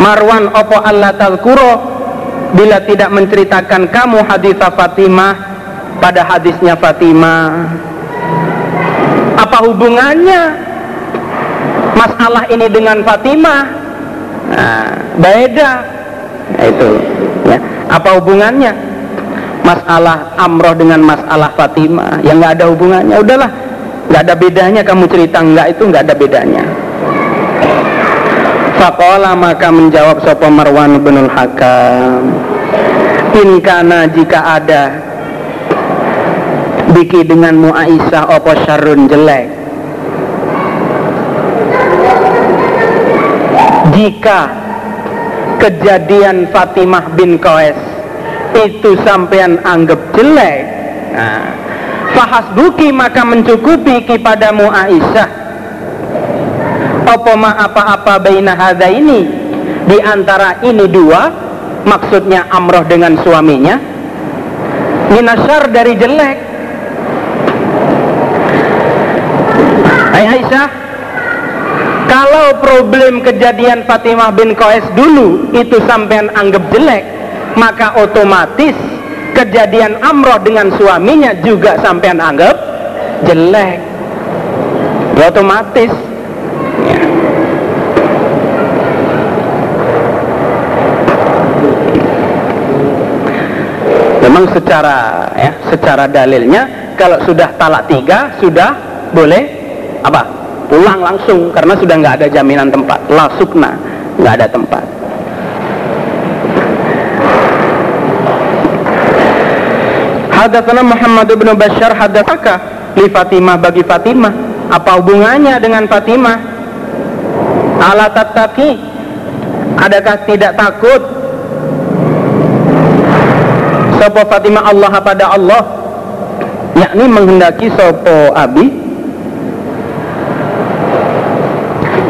Marwan opo Allah talkuro bila tidak menceritakan kamu hadis Fatimah pada hadisnya Fatimah. Apa hubungannya masalah ini dengan Fatimah Nah, beda. Nah, itu ya. Apa hubungannya? Masalah Amroh dengan masalah Fatimah yang nggak ada hubungannya. Udahlah, nggak ada bedanya kamu cerita nggak itu nggak ada bedanya. Fakola maka menjawab Sopo Marwan bin Hakam Inkana jika ada Biki dengan Aisyah opo syarun jelek jika kejadian Fatimah bin Qais itu sampean anggap jelek nah, buki maka mencukupi kepadamu Aisyah. Apa ma apa-apa baina hadha ini? Di antara ini dua maksudnya Amroh dengan suaminya minasyar dari jelek. Hai Aisyah kalau problem kejadian Fatimah bin Qais dulu itu sampean anggap jelek maka otomatis kejadian Amroh dengan suaminya juga sampean anggap jelek. Otomatis. Memang secara ya secara dalilnya kalau sudah talak tiga sudah boleh apa pulang langsung karena sudah nggak ada jaminan tempat lasukna nggak ada tempat Hadatsana Muhammad bin Bashar hadatsaka li Fatimah bagi Fatimah. Apa hubungannya dengan Fatimah? Ala tattaqi? Adakah tidak takut? Sopo Fatimah Allah pada Allah yakni menghendaki sopo abi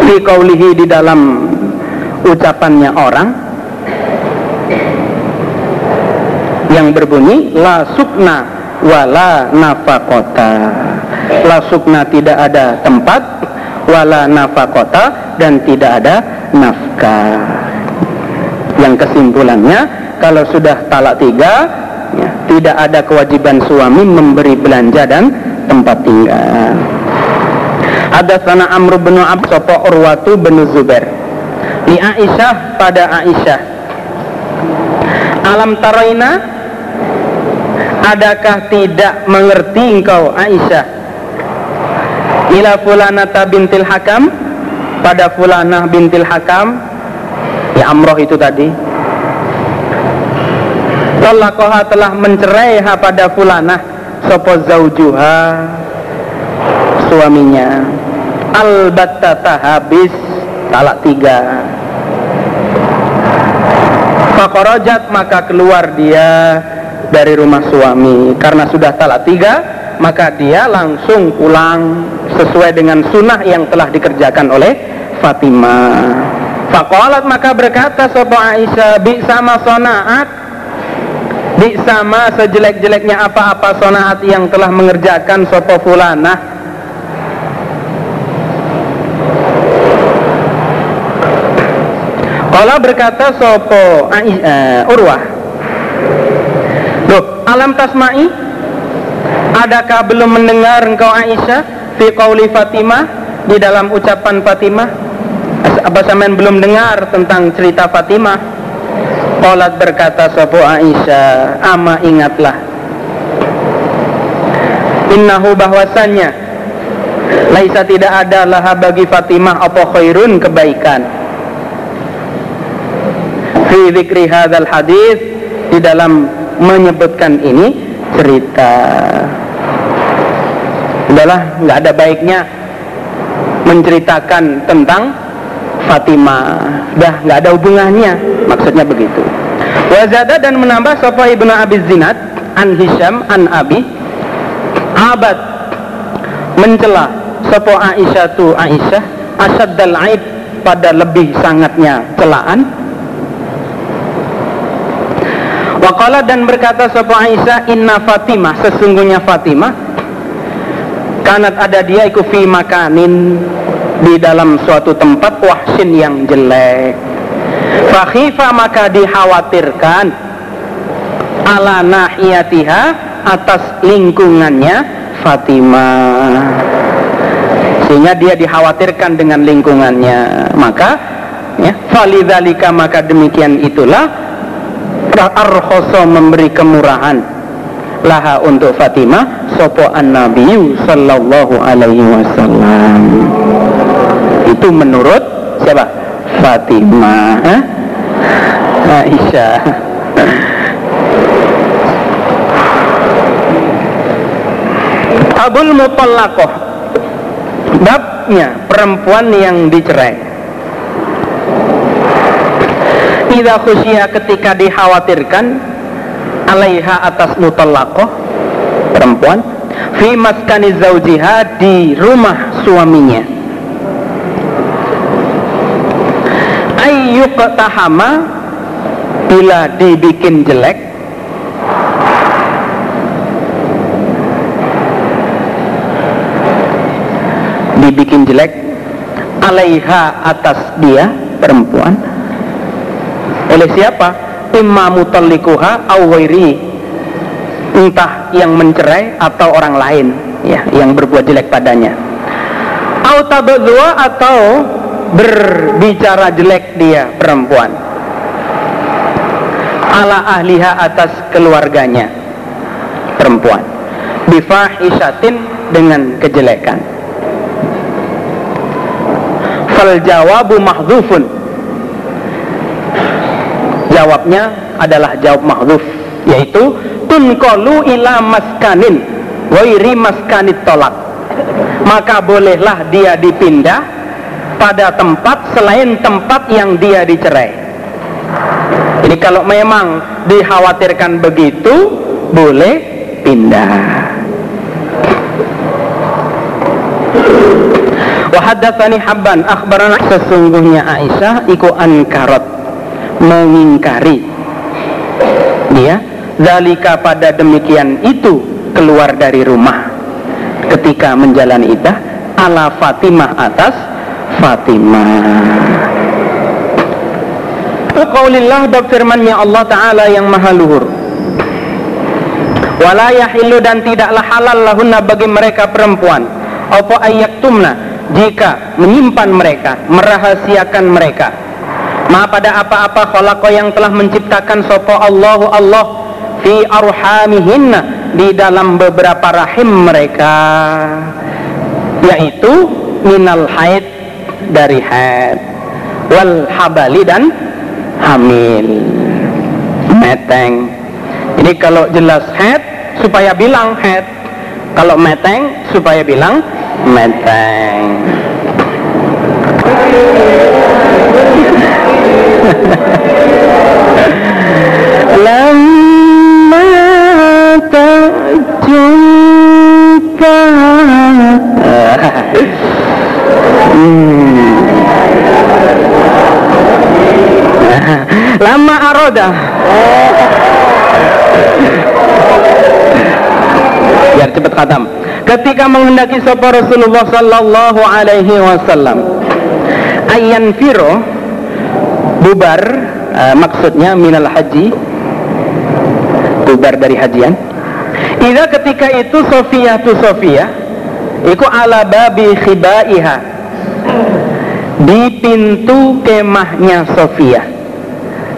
fi qaulihi di dalam ucapannya orang yang berbunyi la sukna wala nafakota la sukna tidak ada tempat wala nafakota dan tidak ada nafkah. Yang kesimpulannya kalau sudah talak tiga ya, tidak ada kewajiban suami memberi belanja dan tempat tinggal ada sana Amr bin Ab Sopo Urwatu bin Zubair. Li Aisyah pada Aisyah. Alam taroina Adakah tidak mengerti engkau Aisyah? Ila fulanata bintil hakam Pada fulanah bintil hakam. Ya Amroh itu tadi. Talakoha telah menceraiha pada fulanah Sopo zaujuha Suaminya Albattata habis Talak tiga. Fakorojat maka keluar dia dari rumah suami. Karena sudah talak tiga maka dia langsung pulang sesuai dengan sunnah yang telah dikerjakan oleh Fatimah. Fakolat maka berkata Sopo Aisyah bi sama sonaat. Bi sama sejelek-jeleknya apa-apa sonaat yang telah mengerjakan Sopo Fulanah Kala berkata Sopo? Uh, Urwah. Loh, alam tasma'i? Adakah belum mendengar engkau Aisyah Fi qawli Fatimah Di dalam ucapan Fatimah? Apa sampean belum dengar tentang cerita Fatimah? Qalat berkata Sopo Aisyah Ama ingatlah. Innahu bahwasannya Laisa tidak ada laha bagi Fatimah Apa khairun kebaikan Fi zikri hadal hadis Di dalam menyebutkan ini cerita. Udahlah nggak ada baiknya menceritakan tentang Fatimah. Dah nggak ada hubungannya. Maksudnya begitu. Wazada dan menambah Sofa ibnu Abi Zinad an Hisham an Abi abad. Mencela Sopo Aisyah tu Aisyah asad dal aib pada lebih sangatnya celaan Waqala dan berkata Sopo Aisyah Inna Fatimah Sesungguhnya Fatimah Kanat ada dia iku fi makanin Di dalam suatu tempat Wahsin yang jelek. Fakhifa maka dikhawatirkan Ala nahiyatiha Atas lingkungannya Fatimah. Sehingga dia dikhawatirkan dengan lingkungannya. Maka ya, Falidhalika maka demikian itulah arhoso memberi kemurahan. Laha untuk Fatimah sopo an Nabi sallallahu alaihi wasallam. Itu menurut siapa? Fatimah eh? Aisyah. Abul Mutallakoh babnya perempuan yang dicerai Ida khusyia ketika dikhawatirkan alaiha atas mutallaqah perempuan fi maskani zaujiha di rumah suaminya. Ayyuk tahama bila dibikin jelek dibikin jelek alaiha atas dia perempuan oleh siapa? Imma mutallikuha awwairi entah yang mencerai atau orang lain. Ya yang berbuat jelek padanya. Atau berbicara jelek dia perempuan. Ala ahliha atas keluarganya perempuan. Bifahishatin dengan kejelekan. Fal jawabu jawabnya adalah jawab mahdhuf yaitu tunqalu ila maskanin wairi maskanit tolak. Maka bolehlah dia dipindah pada tempat selain tempat yang dia dicerai. Jadi kalau memang dikhawatirkan begitu boleh pindah. Wahadatsani Habban akhbarana sesungguhnya Aisyah iku ankarat mengingkari. Dia Zalika pada demikian itu keluar dari rumah. Ketika menjalani idah ala Fatimah atas Fatimah. Qaulillah bab firmannya Allah Ta'ala yang maha luhur. Wala yahillu dan tidaklah halal lahunna bagi mereka perempuan. Apa tumna Jika menyimpan mereka Merahasiakan mereka Ma pada apa-apa khalaqo yang telah menciptakan Sopo Allahu Allah fi arhamihinna di dalam beberapa rahim mereka yaitu minal haid dari haid wal habali dan hamil meteng. Ini kalau jelas haid supaya bilang haid kalau meteng supaya bilang meteng Aroda. Biar cepat khatam. Ketika menghendaki sapa Rasulullah sallallahu alaihi wasallam ayan firo bubar uh, maksudnya minal haji bubar dari hajian Ida ketika itu Sofia tu Sofia Iku ala babi khibaiha Di pintu kemahnya Sofia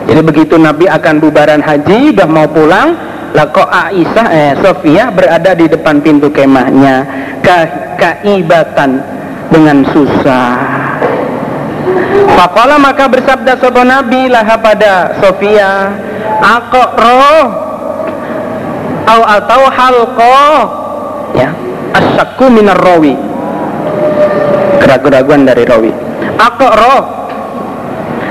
Jadi begitu Nabi akan bubaran haji Udah mau pulang Lah kok Aisyah eh, Sofia berada di depan pintu kemahnya. Ka Kaibatan Dengan susah. Fakola maka bersabda sopo Nabi lah pada Sofia Akok roh atau atau halko ya asyakku minar rawi. Keraguan dari rawi. Roh.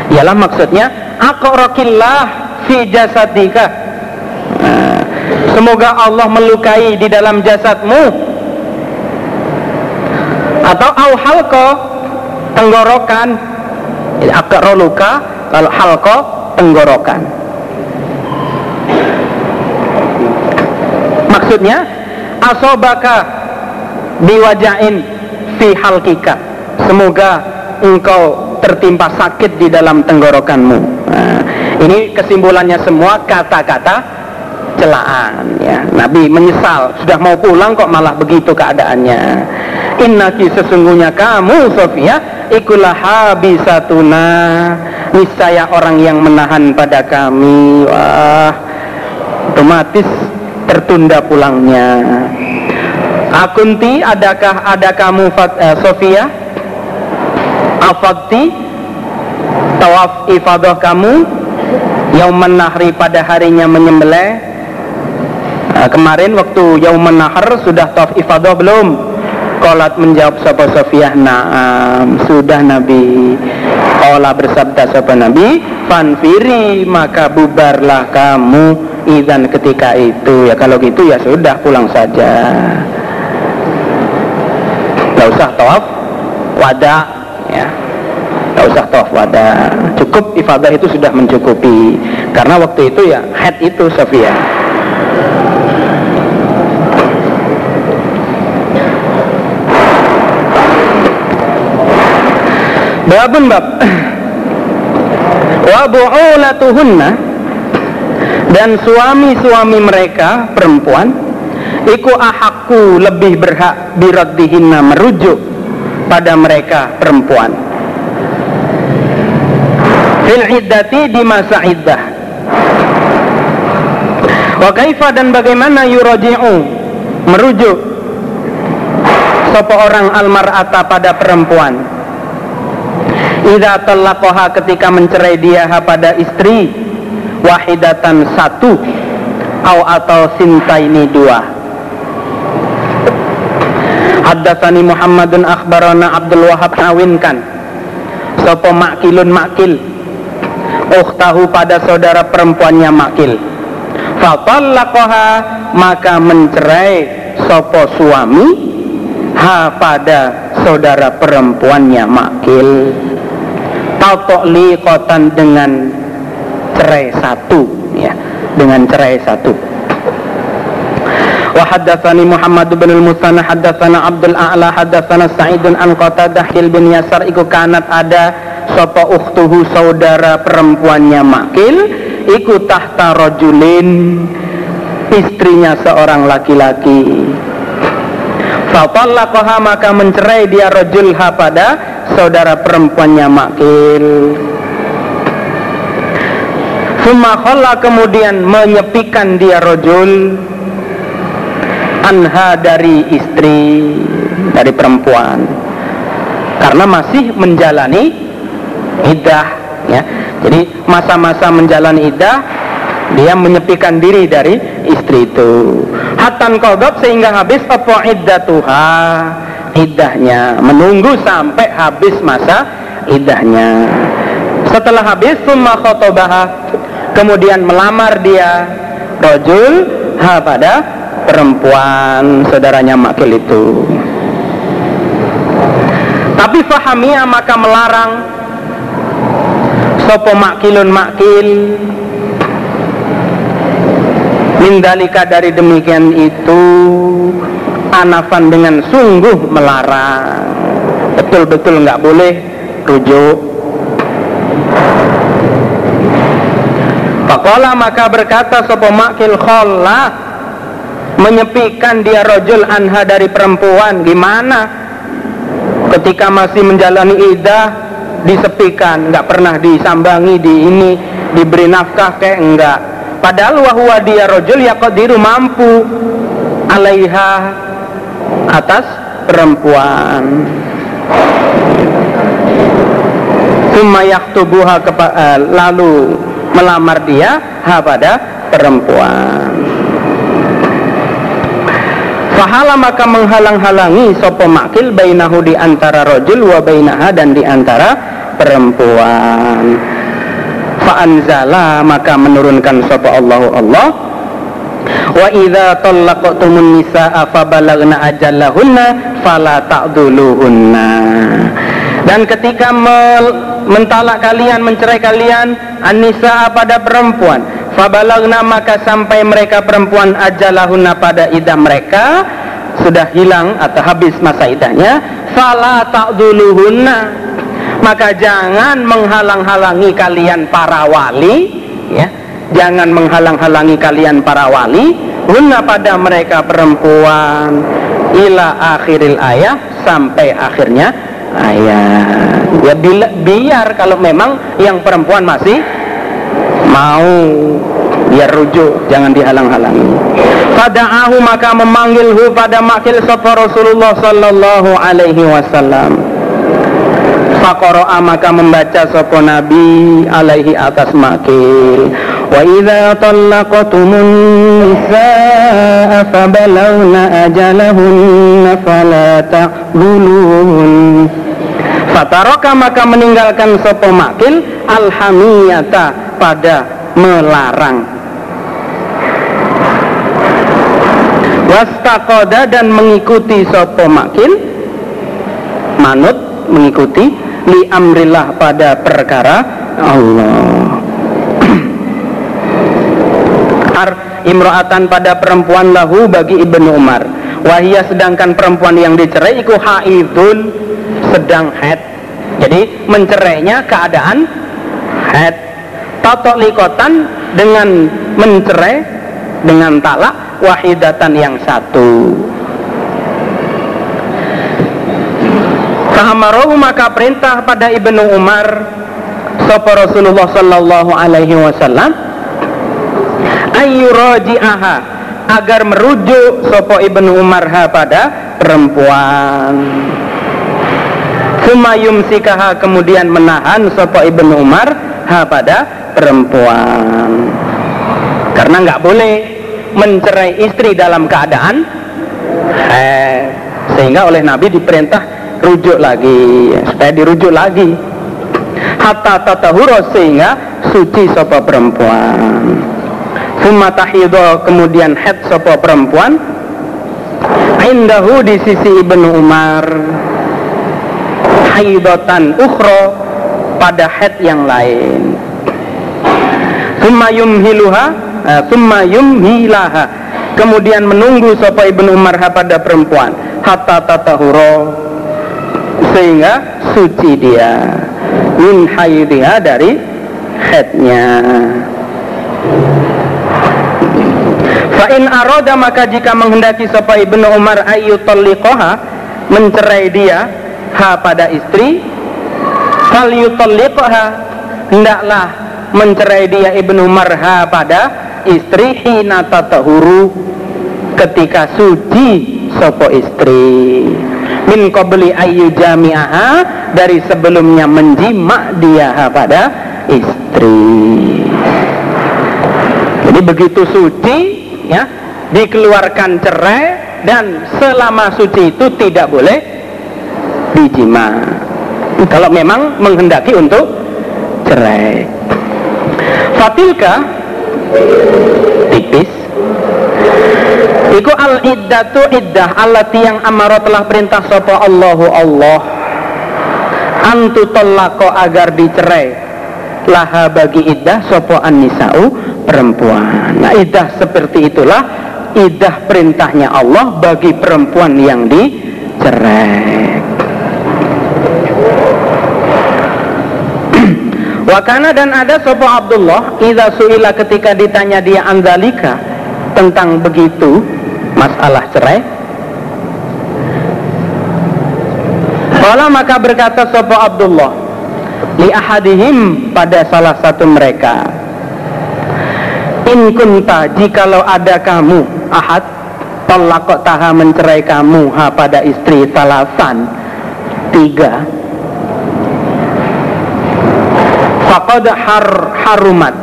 Ialah maksudnya rokillah fi jasadika. Semoga Allah melukai di dalam jasadmu. Atau au halko tenggorokan. Akro luka kalau halko tenggorokan. Maksudnya asobaka biwajain fi halkika semoga engkau tertimpa sakit di dalam tenggorokanmu ini kesimpulannya semua kata-kata celaan ya. Nabi menyesal sudah mau pulang kok malah begitu keadaannya. Innaki sesungguhnya kamu Sofia ikulah habisatuna. Niscaya orang yang menahan pada kami wah otomatis tertunda pulangnya. Akunti adakah ada kamu uh, Sofia? Afadti Tawaf ifadah kamu Yang menahri pada harinya menyembelih. Uh, Kemarin waktu Yauman Nahar sudah tawaf ifadah belum? Kolat menjawab Sopo Sofia Naam Sudah Nabi. Kolat bersabda Sopo Nabi Fanfiri maka bubarlah kamu izan ketika itu. Ya kalau gitu ya sudah pulang saja. Nggak usah tawaf. Wada nggak usah tawaf wada cukup ifadah itu sudah mencukupi. Karena waktu itu ya head itu Sofia. Babun bab wa bu'ulatuhunna. Dan suami-suami mereka perempuan iku ahakku lebih berhak biraddihinna merujuk pada mereka perempuan fil iddati di masa iddah. Wa kaifa dan bagaimana yuraji'u merujuk sapa orang almar'ata pada perempuan. Idza talaqaha ketika mencerai dia pada istri wahidatan satu au atau sintaini dua. Haddatsani Muhammadun akhbarana Abdul Wahab ngawinkan. Sapa makilun makil ukhtahu pada saudara perempuannya makil. Fatallaqaha maka mencerai sapa suami ha pada saudara perempuannya makil. Liqatan dengan cerai satu ya dengan cerai satu. Wa haddatsani Muhammad bin al-Musanna haddatsana Abdul A'la haddatsana Sa'idun an Qatadah bin Yasar iku kanat ada sapa ukhtuhu saudara perempuannya Makil iku tahta rajulin istrinya seorang laki-laki. Fatallaqaha maka mencerai dia rajulha pada saudara perempuannya Makil. Summa kemudian menyepikan dia rojul anha dari istri dari perempuan. Karena masih menjalani iddah ya. Jadi masa-masa menjalani iddah dia menyepikan diri dari istri itu. Hatan kodok sehingga habis apa iddatuha? Iddahnya menunggu sampai habis masa iddahnya setelah habis summa khotobaha. Kemudian melamar dia rojul ha pada perempuan saudaranya makil itu. Tapi fahamia maka melarang sopo makilun makil? Mindalika dari demikian itu anafan dengan sungguh melarang. Betul-betul nggak boleh rujuk. Fakola maka berkata sopo makil kholla menyepikan dia rojul anha dari perempuan. Gimana? Ketika masih menjalani idah disepikan nggak pernah disambangi di ini diberi nafkah kayak enggak padahal wahwa dia rojul ya diru mampu alaiha atas perempuan. Summa yaktubuha eh, lalu melamar dia ha pada perempuan Fahala maka menghalang-halangi sopo makil bainahu di antara rojul wa bainaha dan di antara perempuan. Fa'anzala maka menurunkan sopo Allah Allah. Wa idza talaqtumun nisaa fabalagna ajallahunna fala ta'dhuluhunna. Dan ketika mentalak kalian mencerai kalian anisa pada perempuan fabalagna maka sampai mereka perempuan ajalahuna pada idah mereka sudah hilang atau habis masa idahnya. Fala ta'duluhunna maka jangan menghalang-halangi kalian para wali ya. Jangan menghalang-halangi kalian para wali hunna pada mereka perempuan. Ila akhiril ayah sampai akhirnya ayat ya bila, biar kalau memang yang perempuan masih mau. Biar rujuk jangan dihalang-halangi. Pada ahu maka memanggilhu pada makil sapa Rasulullah sallallahu alaihi wasallam Fakoro'a maka membaca sopo Nabi alaihi atas makil. Wa idza talaqtumun nisaa fabalawna ajalahunna fala ta'dhuluhun Fataroka maka meninggalkan sopo makil alhamiyata pada melarang. Wastakoda dan mengikuti sopo makil manut mengikuti li amrillah pada perkara Allah Ar imro'atan pada perempuan lahu bagi Ibnu Umar wahia sedangkan perempuan yang dicerai iku haidun sedang head Jadi mencerainya keadaan haid. Tato likotan dengan mencerai dengan talak wahidatan yang satu. Fahamarohu maka perintah pada Ibnu Umar Sopo Rasulullah Sallallahu Alaihi Wasallam Ayyuraji'aha Agar merujuk Sopo Ibnu Umar ha pada perempuan. Sumayum sikaha kemudian menahan Sopo Ibnu Umar ha pada perempuan. Karena nggak boleh mencerai istri dalam keadaan eh, Sehingga oleh Nabi diperintah rujuk lagi. Supaya dirujuk lagi. Hatta tatahuro sehingga suci sopo perempuan. Summa tahido kemudian head sopo perempuan. Indahu di sisi Ibnu Umar. Haidotan ukhro pada head yang lain. Summa yumhiluha uh, Summa yumhilaha. Kemudian menunggu sopo Ibnu Umar pada perempuan. Hatta tatahuro sehingga suci dia. Min haidiha dari headnya Fa'in aroda maka jika menghendaki sapa ibnu Umar ayu tolikoha mencerai dia ha pada istri. Fal yutolikoha hendaklah mencerai dia ibnu Umar ha pada istri hina tatahuru ketika suci sopo istri min qabli ayu jami'aha dari sebelumnya menjima dia pada istri. Jadi begitu suci ya dikeluarkan cerai dan selama suci itu tidak boleh dijima kalau memang menghendaki untuk cerai. Fatilka Iku al iddatu iddah allati yang amaro telah perintah sapa Allahu Allah antu tolako agar dicerai laha bagi iddah sapa an-nisa'u perempuan. Nah iddah seperti itulah iddah perintahnya Allah bagi perempuan yang dicerai. Wakana dan ada sopo Abdullah Iza suila ketika ditanya dia anzalika Tentang begitu masalah cerai? Kala maka berkata Sopo Abdullah Li ahadihim pada salah satu mereka In kunta jikalau ada kamu Ahad Tolakok taha mencerai kamu ha pada istri salasan Tiga. Faqad har harumat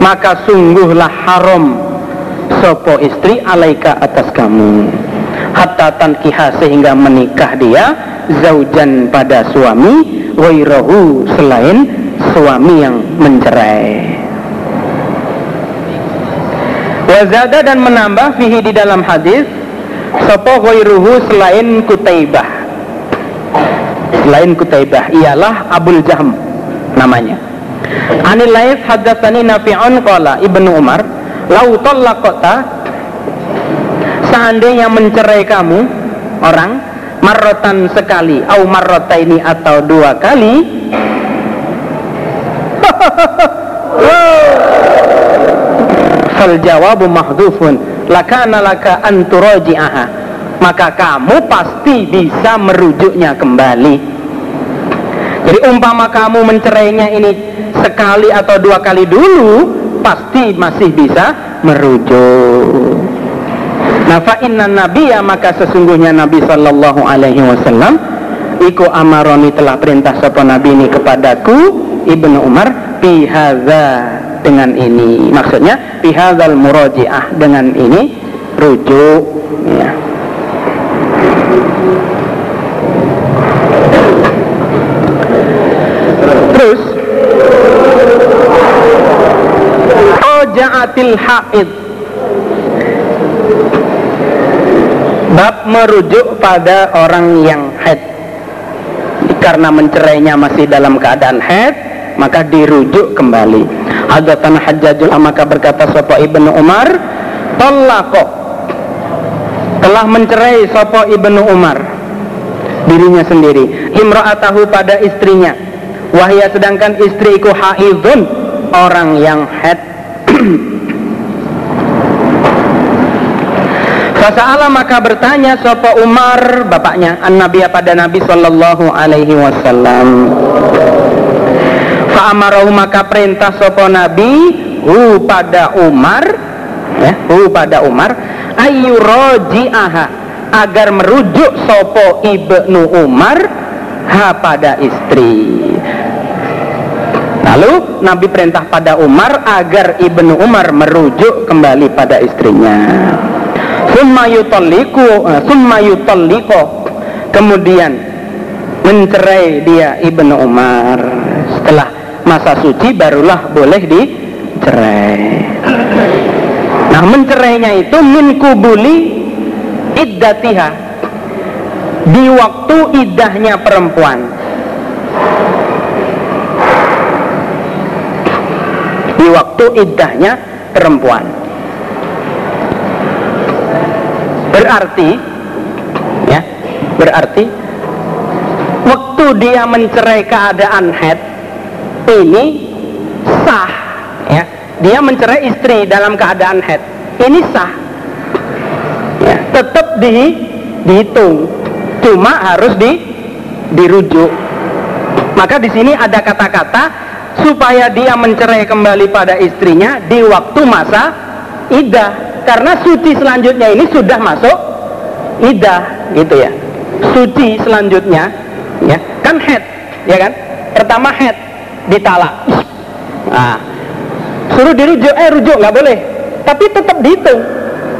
Maka sungguhlah haram sopo istri alaika atas kamu. Hatta tankiha sehingga menikah dia zaujan pada suami wairahu selain suami yang mencerai. Wazada dan menambah fihi di dalam hadis sopo wairuhu selain kutaibah selain kutaibah ialah Abul Jahm namanya. Anil Laif hadatsani Nafi'un qala Ibnu Umar lau kota seandainya mencerai kamu orang marrotan sekali au ini atau dua kali fal jawabu mahdufun lakana laka anturaji'aha maka kamu pasti bisa merujuknya kembali. Jadi umpama kamu mencerainya ini sekali atau dua kali dulu pasti masih bisa merujuk. Nah fa inna nabiya maka sesungguhnya Nabi Sallallahu Alaihi Wasallam Iku amaroni telah perintah sapa Nabi ini kepadaku Ibnu Umar Pihaza dengan ini Maksudnya Pihazal murojiah dengan ini Rujuk ya. Terus roja'atil haid. Bab merujuk pada orang yang haid. Karena mencerainya masih dalam keadaan haid maka dirujuk kembali. Hadatan hajjajul maka berkata sapa ibnu Umar tallaqo. Telah mencerai sapa ibnu Umar dirinya sendiri. Imra'atahu pada istrinya. Wahya sedangkan istriku haidun orang yang head Fasa'ala maka bertanya Sopo Umar bapaknya? An Nabi pada Nabi Sallallahu Alaihi Wasallam. Fa'amarahu maka perintah Sopo Nabi Hu pada Umar ya, Hu pada Umar Ayu roji'aha Agar merujuk Sopo Ibnu Umar Ha pada istri. Lalu Nabi perintah pada Umar agar Ibnu Umar merujuk kembali pada istrinya summa yutalliku summa yutalliqo kemudian mencerai dia Ibnu Umar. Setelah masa suci barulah boleh dicerai. Nah mencerainya itu min kubuli iddatiha. Di waktu idahnya perempuan. Di waktu idahnya perempuan Berarti ya, berarti waktu dia mencerai keadaan head ini sah ya. Dia mencerai istri dalam keadaan head. Ini sah. Ya, tetap di dihitung. Cuma harus di dirujuk. Maka di sini ada kata-kata supaya dia mencerai kembali pada istrinya di waktu masa idah karena suci selanjutnya ini sudah masuk idah gitu ya. Suci selanjutnya ya kan head ya kan? Pertama head ditalak nah suruh dirujuk eh rujuk nggak boleh. Tapi tetap dihitung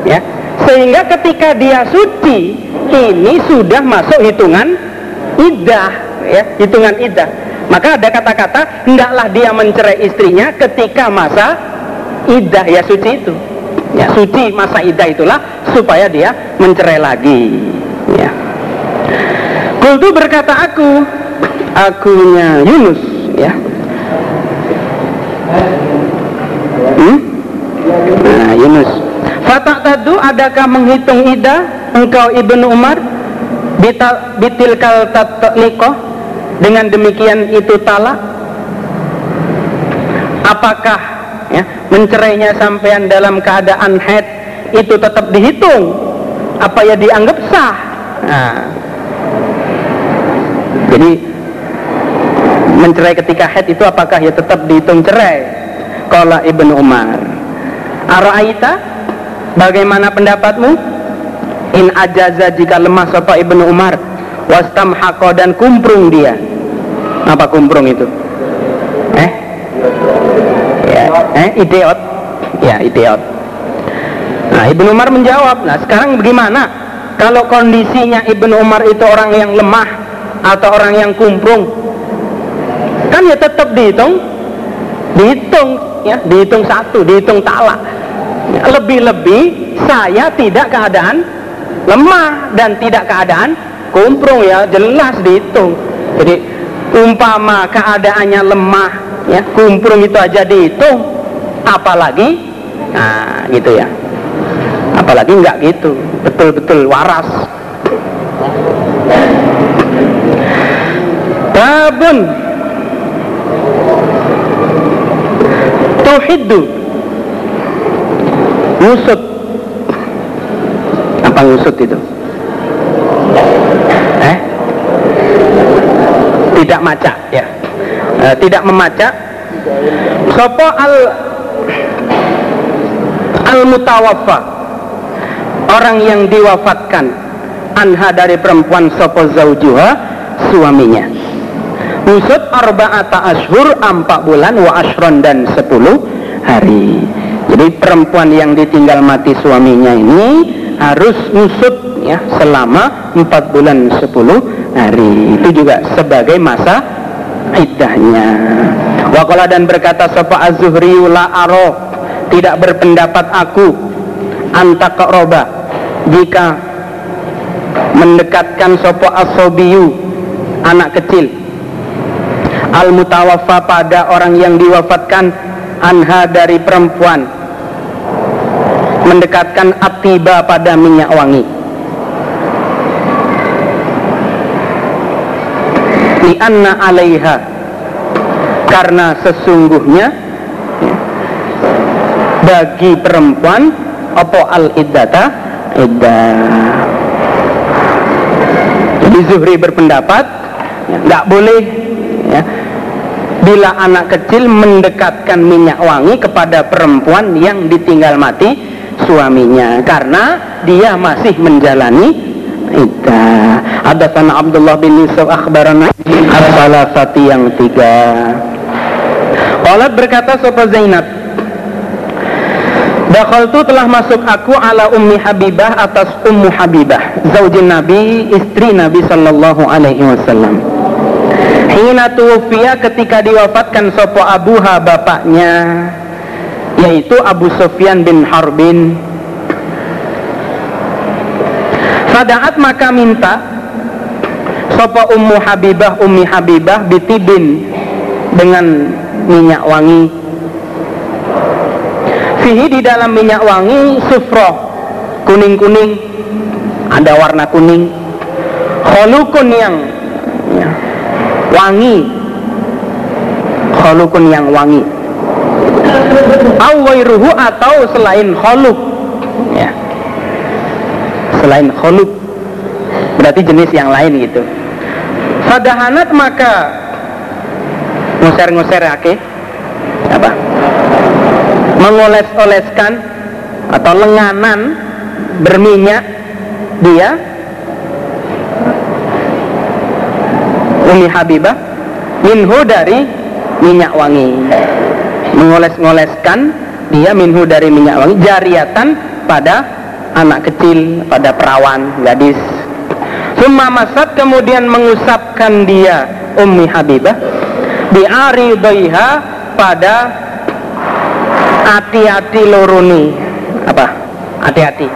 ya. Sehingga ketika dia suci ini sudah masuk hitungan idah ya hitungan idah. Maka ada kata-kata hendaklah dia mencerai istrinya ketika masa idah ya suci itu ya suci masa idah itulah supaya dia mencerai lagi. Ya. Kultu berkata aku akunya Yunus. Ya. Hmm? nah Yunus. Fatak tadu adakah menghitung idah engkau ibnu Umar bitil kal nikoh dengan demikian itu talak apakah mencerainya sampean dalam keadaan head itu tetap dihitung. Apa ya dianggap sah? Nah, jadi mencerai ketika head itu apakah ya tetap dihitung cerai? Kalau Ibnu Umar. Araita bagaimana pendapatmu? In ajaza jika lemah sapa Ibnu Umar wastam hako dan kumprung dia. Apa kumprung itu? Eh eh idiot. Ya idiot. Nah Ibnu Umar menjawab nah sekarang bagaimana? Kalau kondisinya Ibnu Umar itu orang yang lemah atau orang yang kumprung kan ya tetap dihitung. Dihitung ya dihitung satu dihitung talak lebih-lebih saya tidak keadaan lemah dan tidak keadaan kumprung ya jelas dihitung. Jadi umpama keadaannya lemah ya kumprung itu aja dihitung apalagi? Nah gitu ya. Apalagi enggak gitu. Betul-betul waras. Babun. Tuhiddu ngusut apa ngusut itu? Eh? Tidak maca ya. E, tidak memaca sopo al al-mutawaffa. Orang yang diwafatkan. Anha dari perempuan sopo zaujuha suaminya. Usut arba'ata ashur empat bulan wa ashron dan sepuluh hari. Jadi perempuan yang ditinggal mati suaminya ini harus usut ya selama empat bulan sepuluh hari. Itu juga sebagai masa iddahnya. Wakola dan berkata sopa az-zuhri la aro tidak berpendapat aku roba jika mendekatkan sopo asobiyu anak kecil. Al mutawafa pada orang yang diwafatkan anha dari perempuan. Mendekatkan atiba pada minyak wangi. Lianna alaiha karena sesungguhnya bagi perempuan apa al iddata iddah jadi Zuhri berpendapat nggak boleh ya, bila anak kecil mendekatkan minyak wangi kepada perempuan yang ditinggal mati suaminya karena dia masih menjalani iddah. Ada sana Abdullah bin Yusuf akhbarana as-salasati yang tiga. Qalat berkata Sofa Zainab Dakhaltu telah masuk aku ala Ummi Habibah atas Ummu Habibah Zaujin Nabi, istri Nabi Sallallahu Alaihi Wasallam. Hina tuwfiya ketika diwafatkan sopo abuha bapaknya Yaitu Abu Sufyan bin Harbin. Fadaat maka minta Sopo Ummu Habibah Ummi Habibah bitibin Dengan minyak wangi fihi di dalam minyak wangi sufro kuning-kuning. Ada warna kuning. Kholukun yang ya, wangi. Kholukun yang wangi. Awairuhu atau selain kholuk. Ya. Selain kholuk. Berarti jenis yang lain gitu. Fadahanat maka nguser-nguser ake apa mengoles-oleskan atau lenganan berminyak dia. Umi Habibah minhu dari minyak wangi. Mengoles-ngoleskan dia minhu dari minyak wangi jariatan pada anak kecil pada perawan gadis. Summa masat kemudian mengusapkan dia Ummi Habibah diaridaiha pada hati-hati loroni apa? Hati-hati.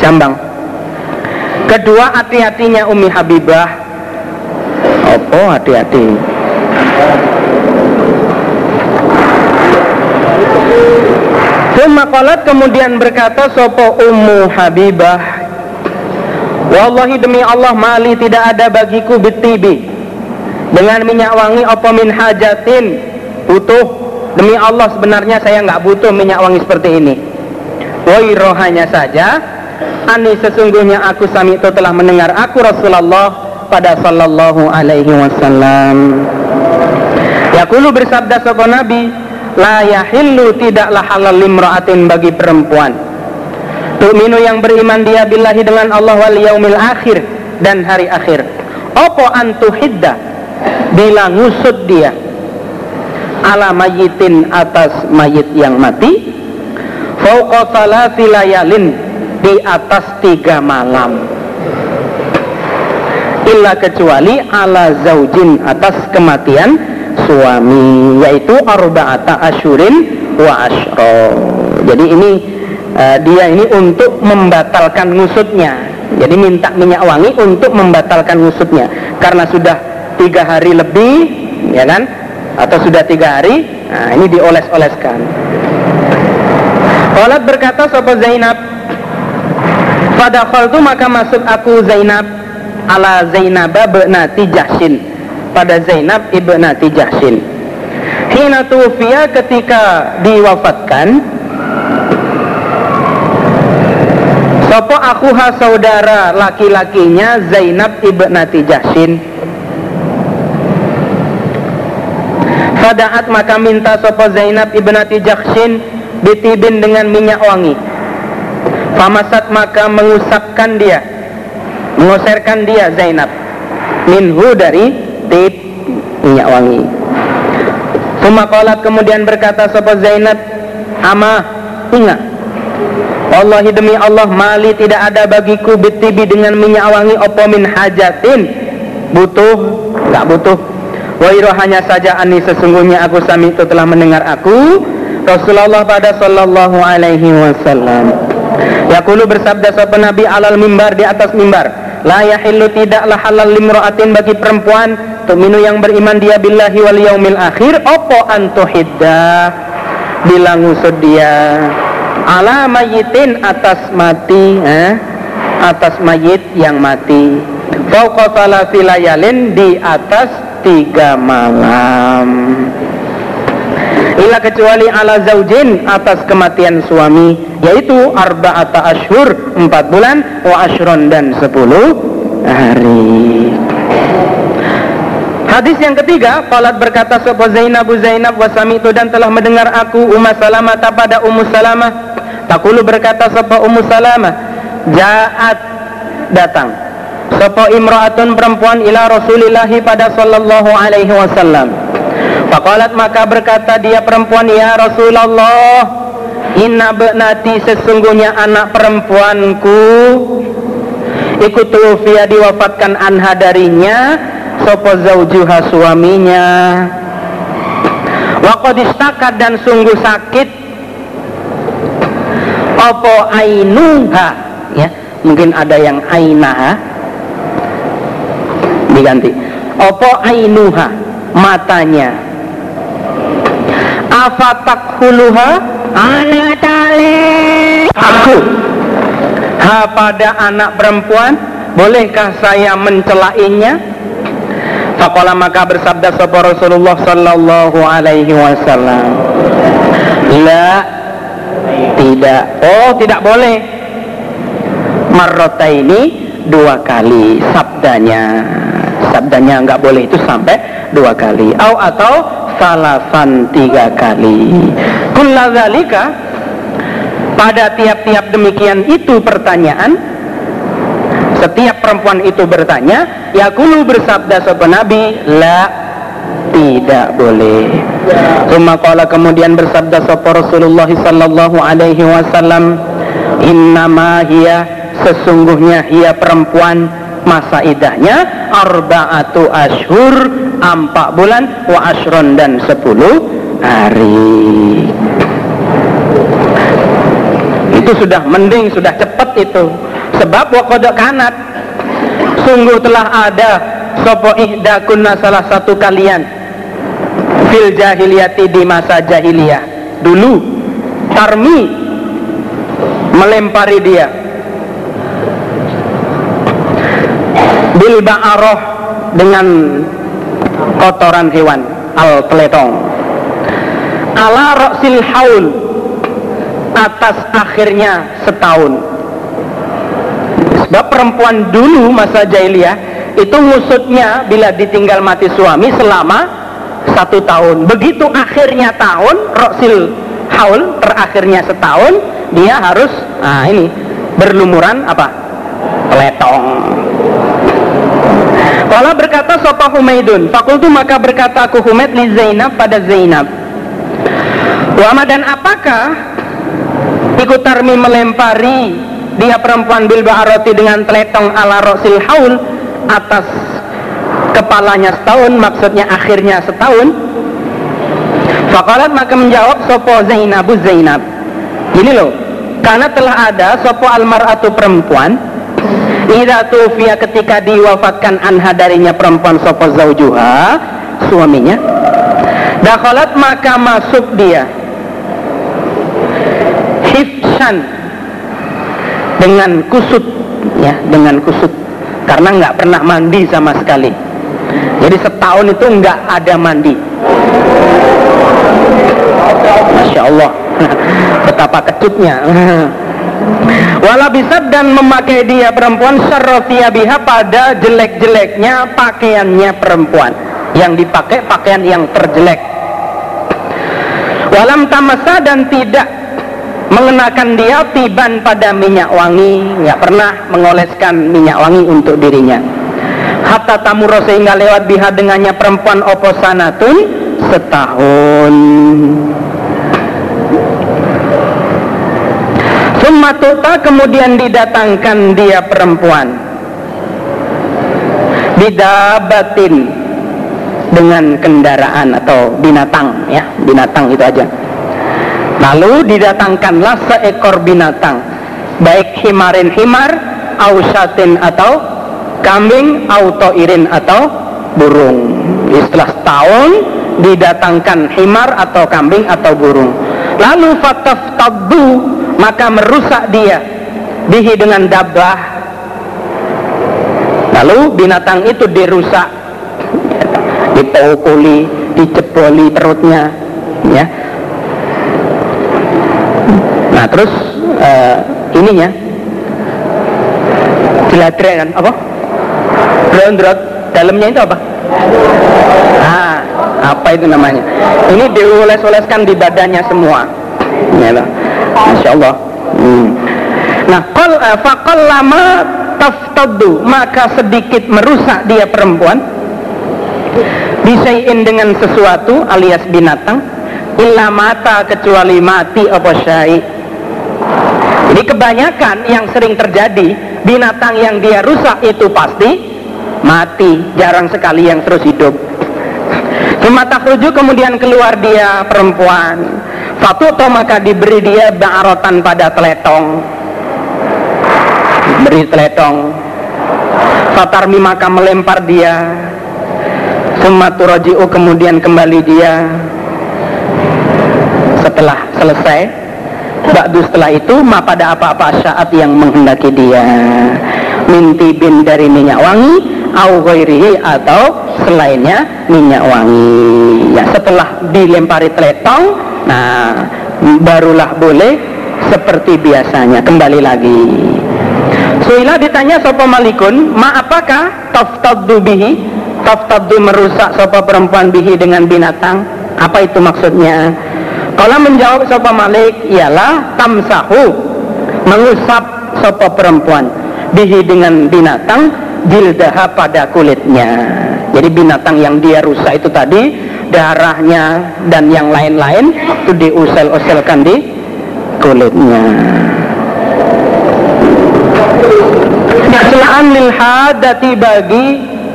Jambang. Kedua hati-hatinya Umi Habibah. Opo hati-hati? Sumakalat kemudian berkata Sopo Ummu Habibah? Wallahi demi Allah mali tidak ada bagiku bitibi. Dengan minyak wangi opo min hajatin butuh? Demi Allah sebenarnya saya nggak butuh minyak wangi seperti ini. Woi rohanya saja. Ani sesungguhnya aku sami itu telah mendengar aku Rasulullah pada sallallahu alaihi wasallam. Yakulu bersabda sopo Nabi La yahillu tidaklah halal limra'atin bagi perempuan. Tu'minu yang beriman dia billahi dengan Allah wal yaumil akhir Dan hari akhir. Opo antuhidda? Bila ngusut dia ala mayitin atas mayit yang mati fauqa di atas tiga malam. Illa kecuali ala zaujin atas kematian suami yaitu arba'ata asyurin wa asyro jadi ini uh, dia ini untuk membatalkan ngusutnya. Jadi minta minyak wangi untuk membatalkan ngusutnya. Karena sudah tiga hari lebih ya kan atau sudah tiga hari? Nah ini dioles-oleskan. Qalat berkata sopo Zainab pada itu maka masuk aku Zainab ala Zainab ibnati Jahsin pada Zainab ibnati Jahsin Hina tufiya ketika diwafatkan Sopo akuha saudara laki-lakinya Zainab ibnati Jahsin Fadaat maka minta sopo Zainab ibnati Jakshin bitibin dengan minyak wangi. Famasat maka mengusapkan dia, mengusirkan dia Zainab. Minhu dari tip minyak wangi. Sumakalat kemudian berkata sopo Zainab, Ama ingat. Wallahi demi Allah mali tidak ada bagiku bitibi dengan minyak wangi opo min hajatin. Butuh nggak butuh Wairoh hanya saja ani sesungguhnya aku sami itu telah mendengar aku. Rasulullah pada sallallahu alaihi wasallam. Yakulu bersabda sahabat Nabi alal mimbar di atas mimbar. La yahillu tidaklah halal limro'atin bagi perempuan. Tuminu yang beriman dia billahi wal yaumil akhir. Opo antuhidda Bila ngusud dia Ala mayitin atas mati eh? atas mayit yang mati. Fauqa thalathi layalin di atas tiga malam ila kecuali ala zaujin atas kematian suami yaitu arba'ata ashur empat bulan wa ashron dan sepuluh hari Hadis yang ketiga, Qalat berkata sapa Zainab Zainab wasami itu dan telah mendengar aku Ummu Salamah pada Ummu Salamah. Takulu berkata sapa Ummu Salamah, Ja'at datang. Sapa imra'atun perempuan ila Rasulillahi pada sallallahu alaihi wasallam. Faqalat maka berkata dia perempuan ya Rasulullah, Inna benati sesungguhnya anak perempuanku ikut tufiya diwafatkan anha darinya sopo zaujuha suaminya. Wakodistakad dan sungguh sakit opo ainuha? Ya mungkin ada yang ainaha diganti opo ainuha matanya afatak huluha anak aku ha pada anak perempuan bolehkah saya mencelainya Faqala maka bersabda sapa Rasulullah sallallahu alaihi wasallam. La tidak. Oh, tidak boleh. Marrota ini dua kali sabdanya. Sabdanya enggak boleh itu sampai dua kali. Au atau salasan tiga kali. Kulladzalika pada tiap-tiap demikian itu pertanyaan setiap perempuan itu bertanya, Yakulu bersabda sopan Nabi, La tidak boleh. Umakala kemudian bersabda sopan Rasulullah sallallahu alaihi wasallam, Innama hiya sesungguhnya hiya perempuan masa idahnya arba'atu ashur empat bulan wa ashron dan sepuluh hari. Itu sudah mending sudah cepat itu. Sebab wakodok kanat. Sungguh telah ada sopo ihdakunna salah satu kalian fil jahiliyati di masa jahiliyah. Dulu tarmi melempari dia bil ba'aroh dengan kotoran hewan al peletong ala roksil haul atas akhirnya setahun Sebab perempuan dulu masa jahiliyah itu ngusutnya bila ditinggal mati suami selama satu tahun. Begitu akhirnya tahun, roksil haul terakhirnya setahun, dia harus nah ini berlumuran apa? Letong. Kalau berkata sopa Humaidun, fakultu maka berkata aku Humaid li Zainab pada Zainab. Wama dan apakah ikut tarmi melempari dia perempuan bil ba'arati dengan teletong ala rosil haul atas kepalanya setahun maksudnya akhirnya setahun? Fakalat maka menjawab sopo Zainabu Zainab. Ini loh karena telah ada sopo almaratu perempuan Ida tufia ketika diwafatkan anha darinya perempuan sopo zaujuha suaminya Dakhalat maka masuk dia. Hifsan. Dengan kusut ya dengan kusut. Karena nggak pernah mandi sama sekali. Jadi setahun itu nggak ada mandi. Masya Allah. Betapa kecutnya Wala bisa dan memakai dia perempuan syarrofia biha pada jelek-jeleknya pakaiannya perempuan. Yang dipakai pakaian yang terjelek. Walam tamasa dan tidak mengenakan dia tiban pada minyak wangi. Nggak pernah mengoleskan minyak wangi untuk dirinya. Hatta tamuro sehingga lewat biha dengannya perempuan oposanatun setahun Sumatuta kemudian didatangkan dia perempuan Didabatin dengan kendaraan atau binatang ya binatang itu aja Lalu didatangkanlah seekor binatang, baik himarin himar, ausatin atau kambing, autoirin atau burung. Setelah setahun didatangkan himar atau kambing atau burung. Lalu fataf tabu maka merusak dia. Bihi dengan dabah. Lalu binatang itu dirusak. Dipukuli dijeboli perutnya. Ya. Nah terus uh, ininya. Jeladre kan apa? Drondrot dalamnya itu apa apa itu namanya? Ini dioles-oleskan di badannya semua. Ya Masya Allah hmm. nah kol uh, fakol lama taftadu maka sedikit merusak dia perempuan. Bisain dengan sesuatu alias binatang illa mata kecuali mati apa syai. Jadi kebanyakan yang sering terjadi binatang yang dia rusak itu pasti mati. Jarang sekali yang terus hidup cuma takhruju kemudian keluar dia perempuan. Fatuto maka diberi dia ba'arotan pada teletong. Beri teletong. Fatarmi maka melempar dia. Sumaturaji'u kemudian kembali dia. Setelah selesai Ba'du setelah itu ma pada apa-apa saat yang menghendaki dia. Minti bin dari minyak wangi Au atau selainnya minyak wangi Ya setelah dilempari teletong Nah barulah boleh seperti biasanya kembali lagi Suila ditanya sopo malikun, ma apakah taftaddu bihi? Taftaddu merusak sopo perempuan bihi dengan binatang? Apa itu maksudnya? Kalau menjawab sopo malik, ialah tamsahu, mengusap sopo perempuan bihi dengan binatang jildaha pada kulitnya. Jadi binatang yang dia rusak itu tadi darahnya dan yang lain-lain itu diusel-uselkan di kulitnya. celaan lil hadati bagi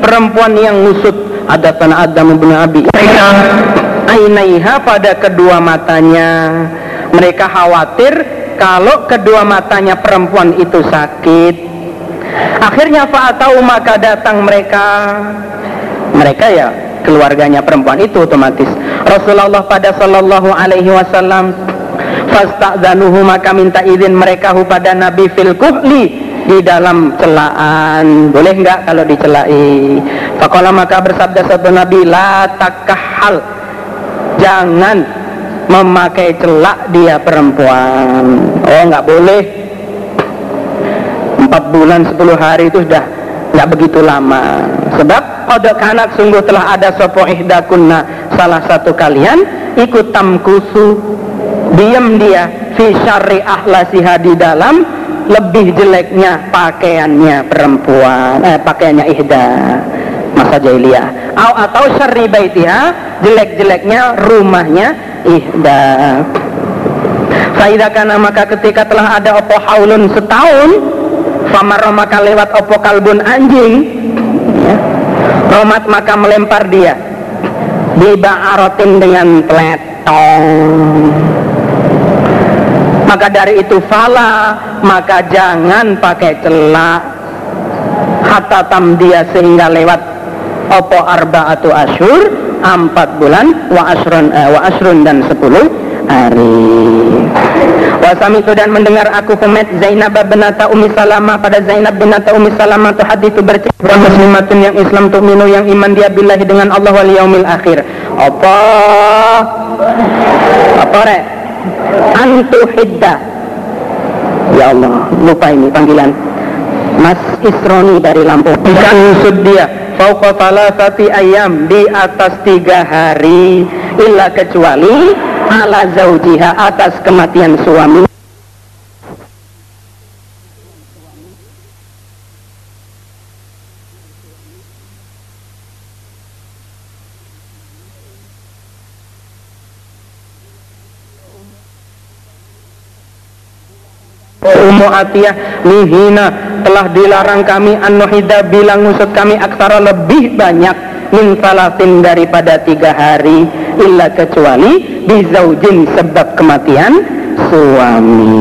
perempuan yang ngusut ada tanah Adam bin Abi mereka ainaiha pada kedua matanya mereka khawatir kalau kedua matanya perempuan itu sakit akhirnya fa'atau maka datang mereka. Mereka ya keluarganya perempuan itu otomatis. Rasulullah pada sallallahu alaihi wasallam fasta'zanuhu maka minta izin mereka pada Nabi fil kuhli di dalam celaan. Boleh nggak kalau dicelai Fakola maka bersabda satu Nabi la takahal jangan memakai celak dia perempuan. Oh nggak boleh bulan sepuluh hari itu sudah nggak begitu lama. Sebab kodok anak sungguh telah ada sopo ihdakunna salah satu kalian ikut tamkusu diam dia fi syari ahlasiha di dalam lebih jeleknya pakaiannya perempuan eh, pakaiannya ihda masa jahiliyah. Atau, atau syarri baitiha jelek-jeleknya rumahnya ihda. Faidah karena maka ketika telah ada opo haulun setahun Famar maka lewat opo kalbun anjing ya, Romat maka melempar dia. Di ba'arotin dengan teletong. Maka dari itu fala maka jangan pakai celak. Hatta dia sehingga lewat opo arba atau asyur empat bulan wa asrun eh, wa asrun dan sepuluh hari Wasami itu dan mendengar aku pemet Zainab benata Umi Salama. Pada Zainab benata Umi Salama tu hadis itu bercerita muslimatun yang Islam tu minu yang iman dia billahi dengan Allah wal yaumil akhir. Apa? Apa rek? Antu hidda. Ya Allah lupa ini panggilan. Mas Isroni dari Lampung. Ikan usut dia fauqa salasati ayam di atas tiga hari. Illa kecuali ala zaujiha atas kematian suami. Ummu Atiyah telah dilarang kami An-Nuhida bilang ngusut kami aksara lebih banyak Min salatin daripada tiga hari Illa kecuali Bizaujin sebab kematian Suami.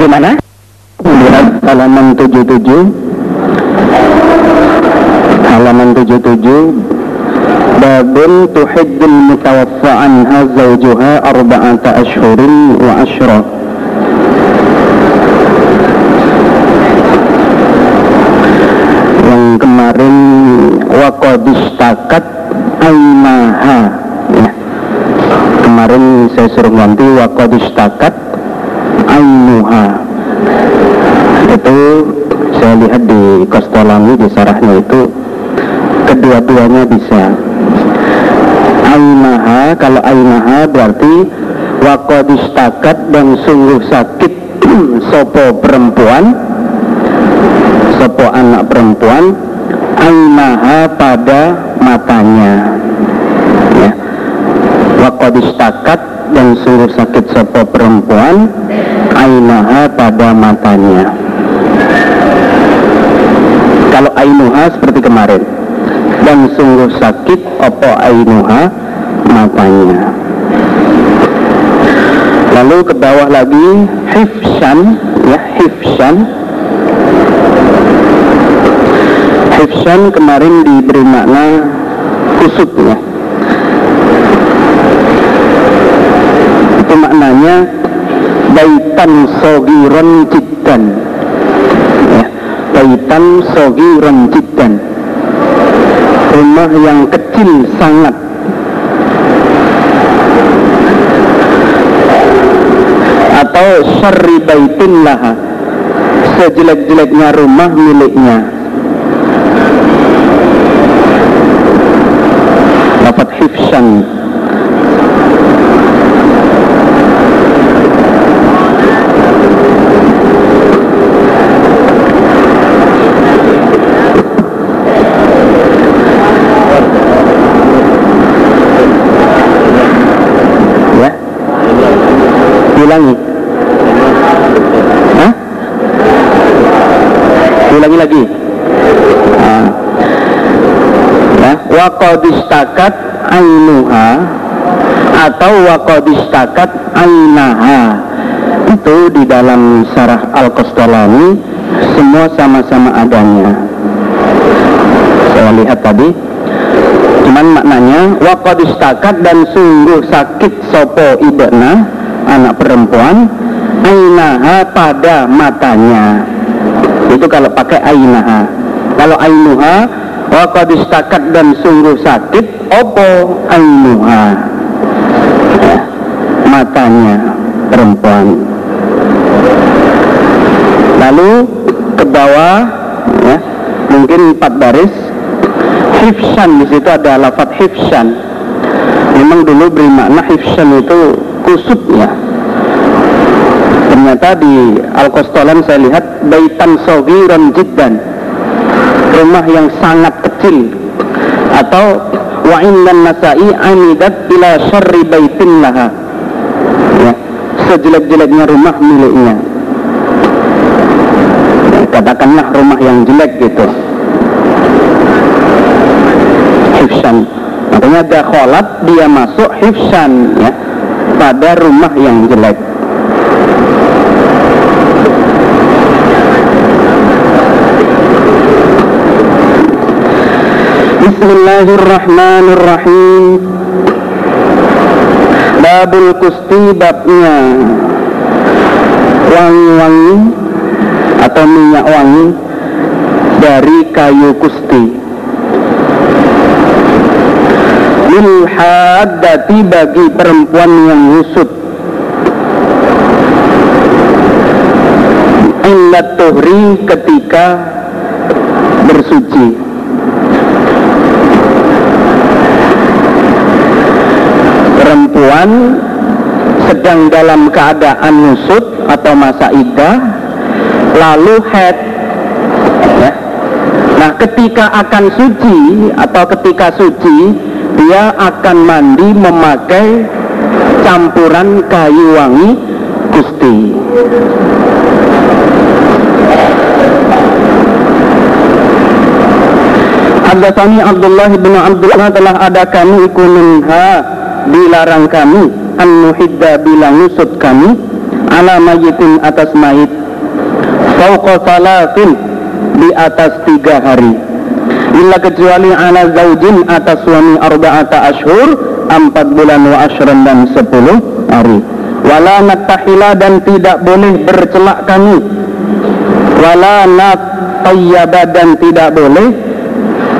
Gimana? Lihat halaman 77 Halaman 77 babun tuhiddul mutawaffa anha zawjuha arba'ata ashhurin wa ashra qadistakat aimaha ya. Kemarin saya suruh ganti wa qadistakat ainuha itu saya lihat di Kostolami di sarahnya itu kedua-duanya bisa. Aimaha kalau aimaha berarti wakodistakat dan sungguh sakit. Sopo perempuan sopo anak perempuan aimaha pada matanya. Ya. Wakodistakat dan sungguh sakit sopo perempuan aimaha pada matanya. Kalau ainuha seperti kemarin dan sungguh sakit opo ainuha matanya. Lalu ke bawah lagi hifsan ya hifsan hifsan kemarin diberi makna kusut ya. Itu maknanya baitan sogiron jiddan ya. Baitan sogiron jiddan. Rumah yang kecil sangat. Atau syarri baitin laha. Sejelek-jeleknya rumah miliknya hifsan ya. Ulangi Hah? ulangi lagi. Nah. ya. Waqadistakat ainuha atau waqadistakat ainaha. Itu di dalam sarah al-Qastolani semua sama-sama adanya. Saya lihat tadi cuman maknanya waqadistakat dan sungguh sakit sopo ibna anak perempuan ainaha pada matanya. Itu kalau pakai ainaha. Kalau ainuha waqadistakat dan sungguh sakit opo ainuha? Ya, matanya perempuan. Lalu ke bawah ya mungkin empat baris. Hifsan di situ ada lafat hifsan. Memang dulu beri makna hifsan itu kusut ya. Ternyata di Al-Qostolan saya lihat baitan sogiron jiddan rumah yang sangat kecil. Atau wa indan nasai amidat ila syarri baitin laha. Ya, sejelek-jeleknya rumah miliknya. Ya, katakanlah rumah yang jelek gitu. Hifsan. Makanya dakholat dia masuk hifsan ya pada rumah yang jelek Bismillahirrahmanirrahim. Babul kusti babnya. Wangi-wangi Atau minyak wangi Dari kayu kusti Lil haddati bagi perempuan yang husut Indat tuhri ketika bersuci perempuan sedang dalam keadaan nusut atau masa idah lalu head. Ya. nah ketika akan suci atau ketika suci dia akan mandi memakai campuran kayu wangi gusti. Abdullah bin Abdullah telah ada kami iku dilarang kami an nuhidda bila ngusut kami ala mayitin atas mayit. Fauqa salatin di atas tiga hari. Illa kecuali ala zaujin atas suami arba'ata ashur empat bulan wa ashran dan sepuluh hari. Wala nattahila dan tidak boleh bercelak kami. Wala natayyaba dan tidak boleh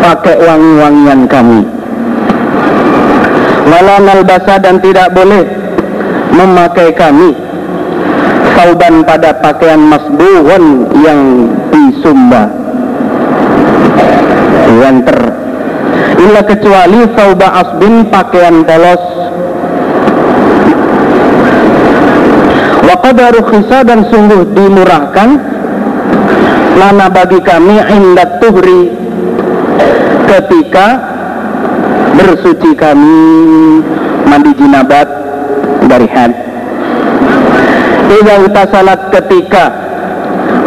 pakai wangi-wangian kami wala nalbasa dan tidak boleh memakai kami. Sauban pada pakaian masbuhun yang disumba. Wanter illa kecuali sauba asbin pakaian polos. Wa qadaru khisa dan sungguh dimurahkan. Lana bagi kami indat tuhri. Ketika bersuci kami mandi jinabat dari had Idza salat ketika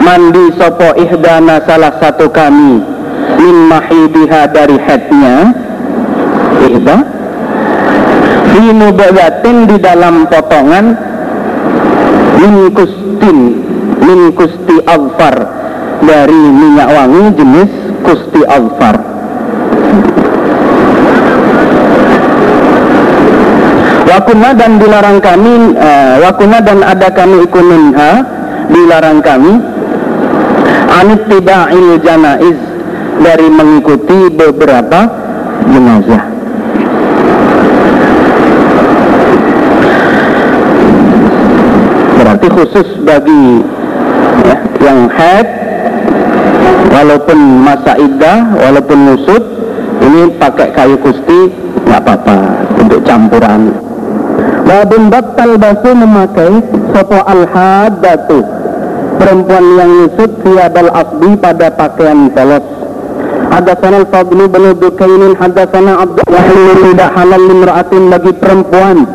mandi sopo ihdana salah satu kami min mahidiha dari headnya. Ihda. Fi mubadatin di dalam potongan min kustin min kusti alfar dari minyak wangi jenis kusti alfar wakuna dan dilarang kami uh, wakuna dan ada kami ikut minha dilarang kami. Anit tiba'il janaiz dari mengikuti beberapa jenazah. Berarti khusus bagi ya, yang head walaupun masa iddah walaupun nusut ini pakai kayu kusti nggak apa-apa untuk campuran Wabun batal basu memakai sopo al hadatu perempuan yang nusut siabal asbi pada pakaian polos. Hadatsana al-Fadlu bin Dukainin hadatsana Abdul Wahyu tidak halal limra'atin bagi perempuan.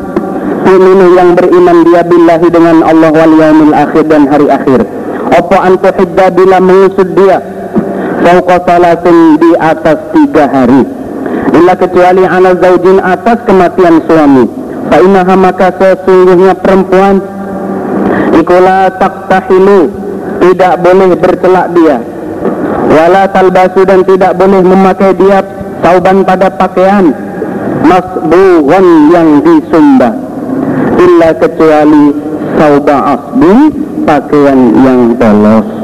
Tu'minu yang beriman dia billahi dengan Allah wal yaumil akhir dan hari akhir. Apa antu hidda bila mengusut dia? Fauqa salatin di atas tiga hari. Illa kecuali ala zaujin atas kematian suami Fa'inaha maka sesungguhnya perempuan Ikulah taktahilu Tidak boleh bercelak dia. Wala talbasu dan tidak boleh memakai dia Tauban pada pakaian Masbuhan yang disumba Illa kecuali Sauba asbi Pakaian yang polos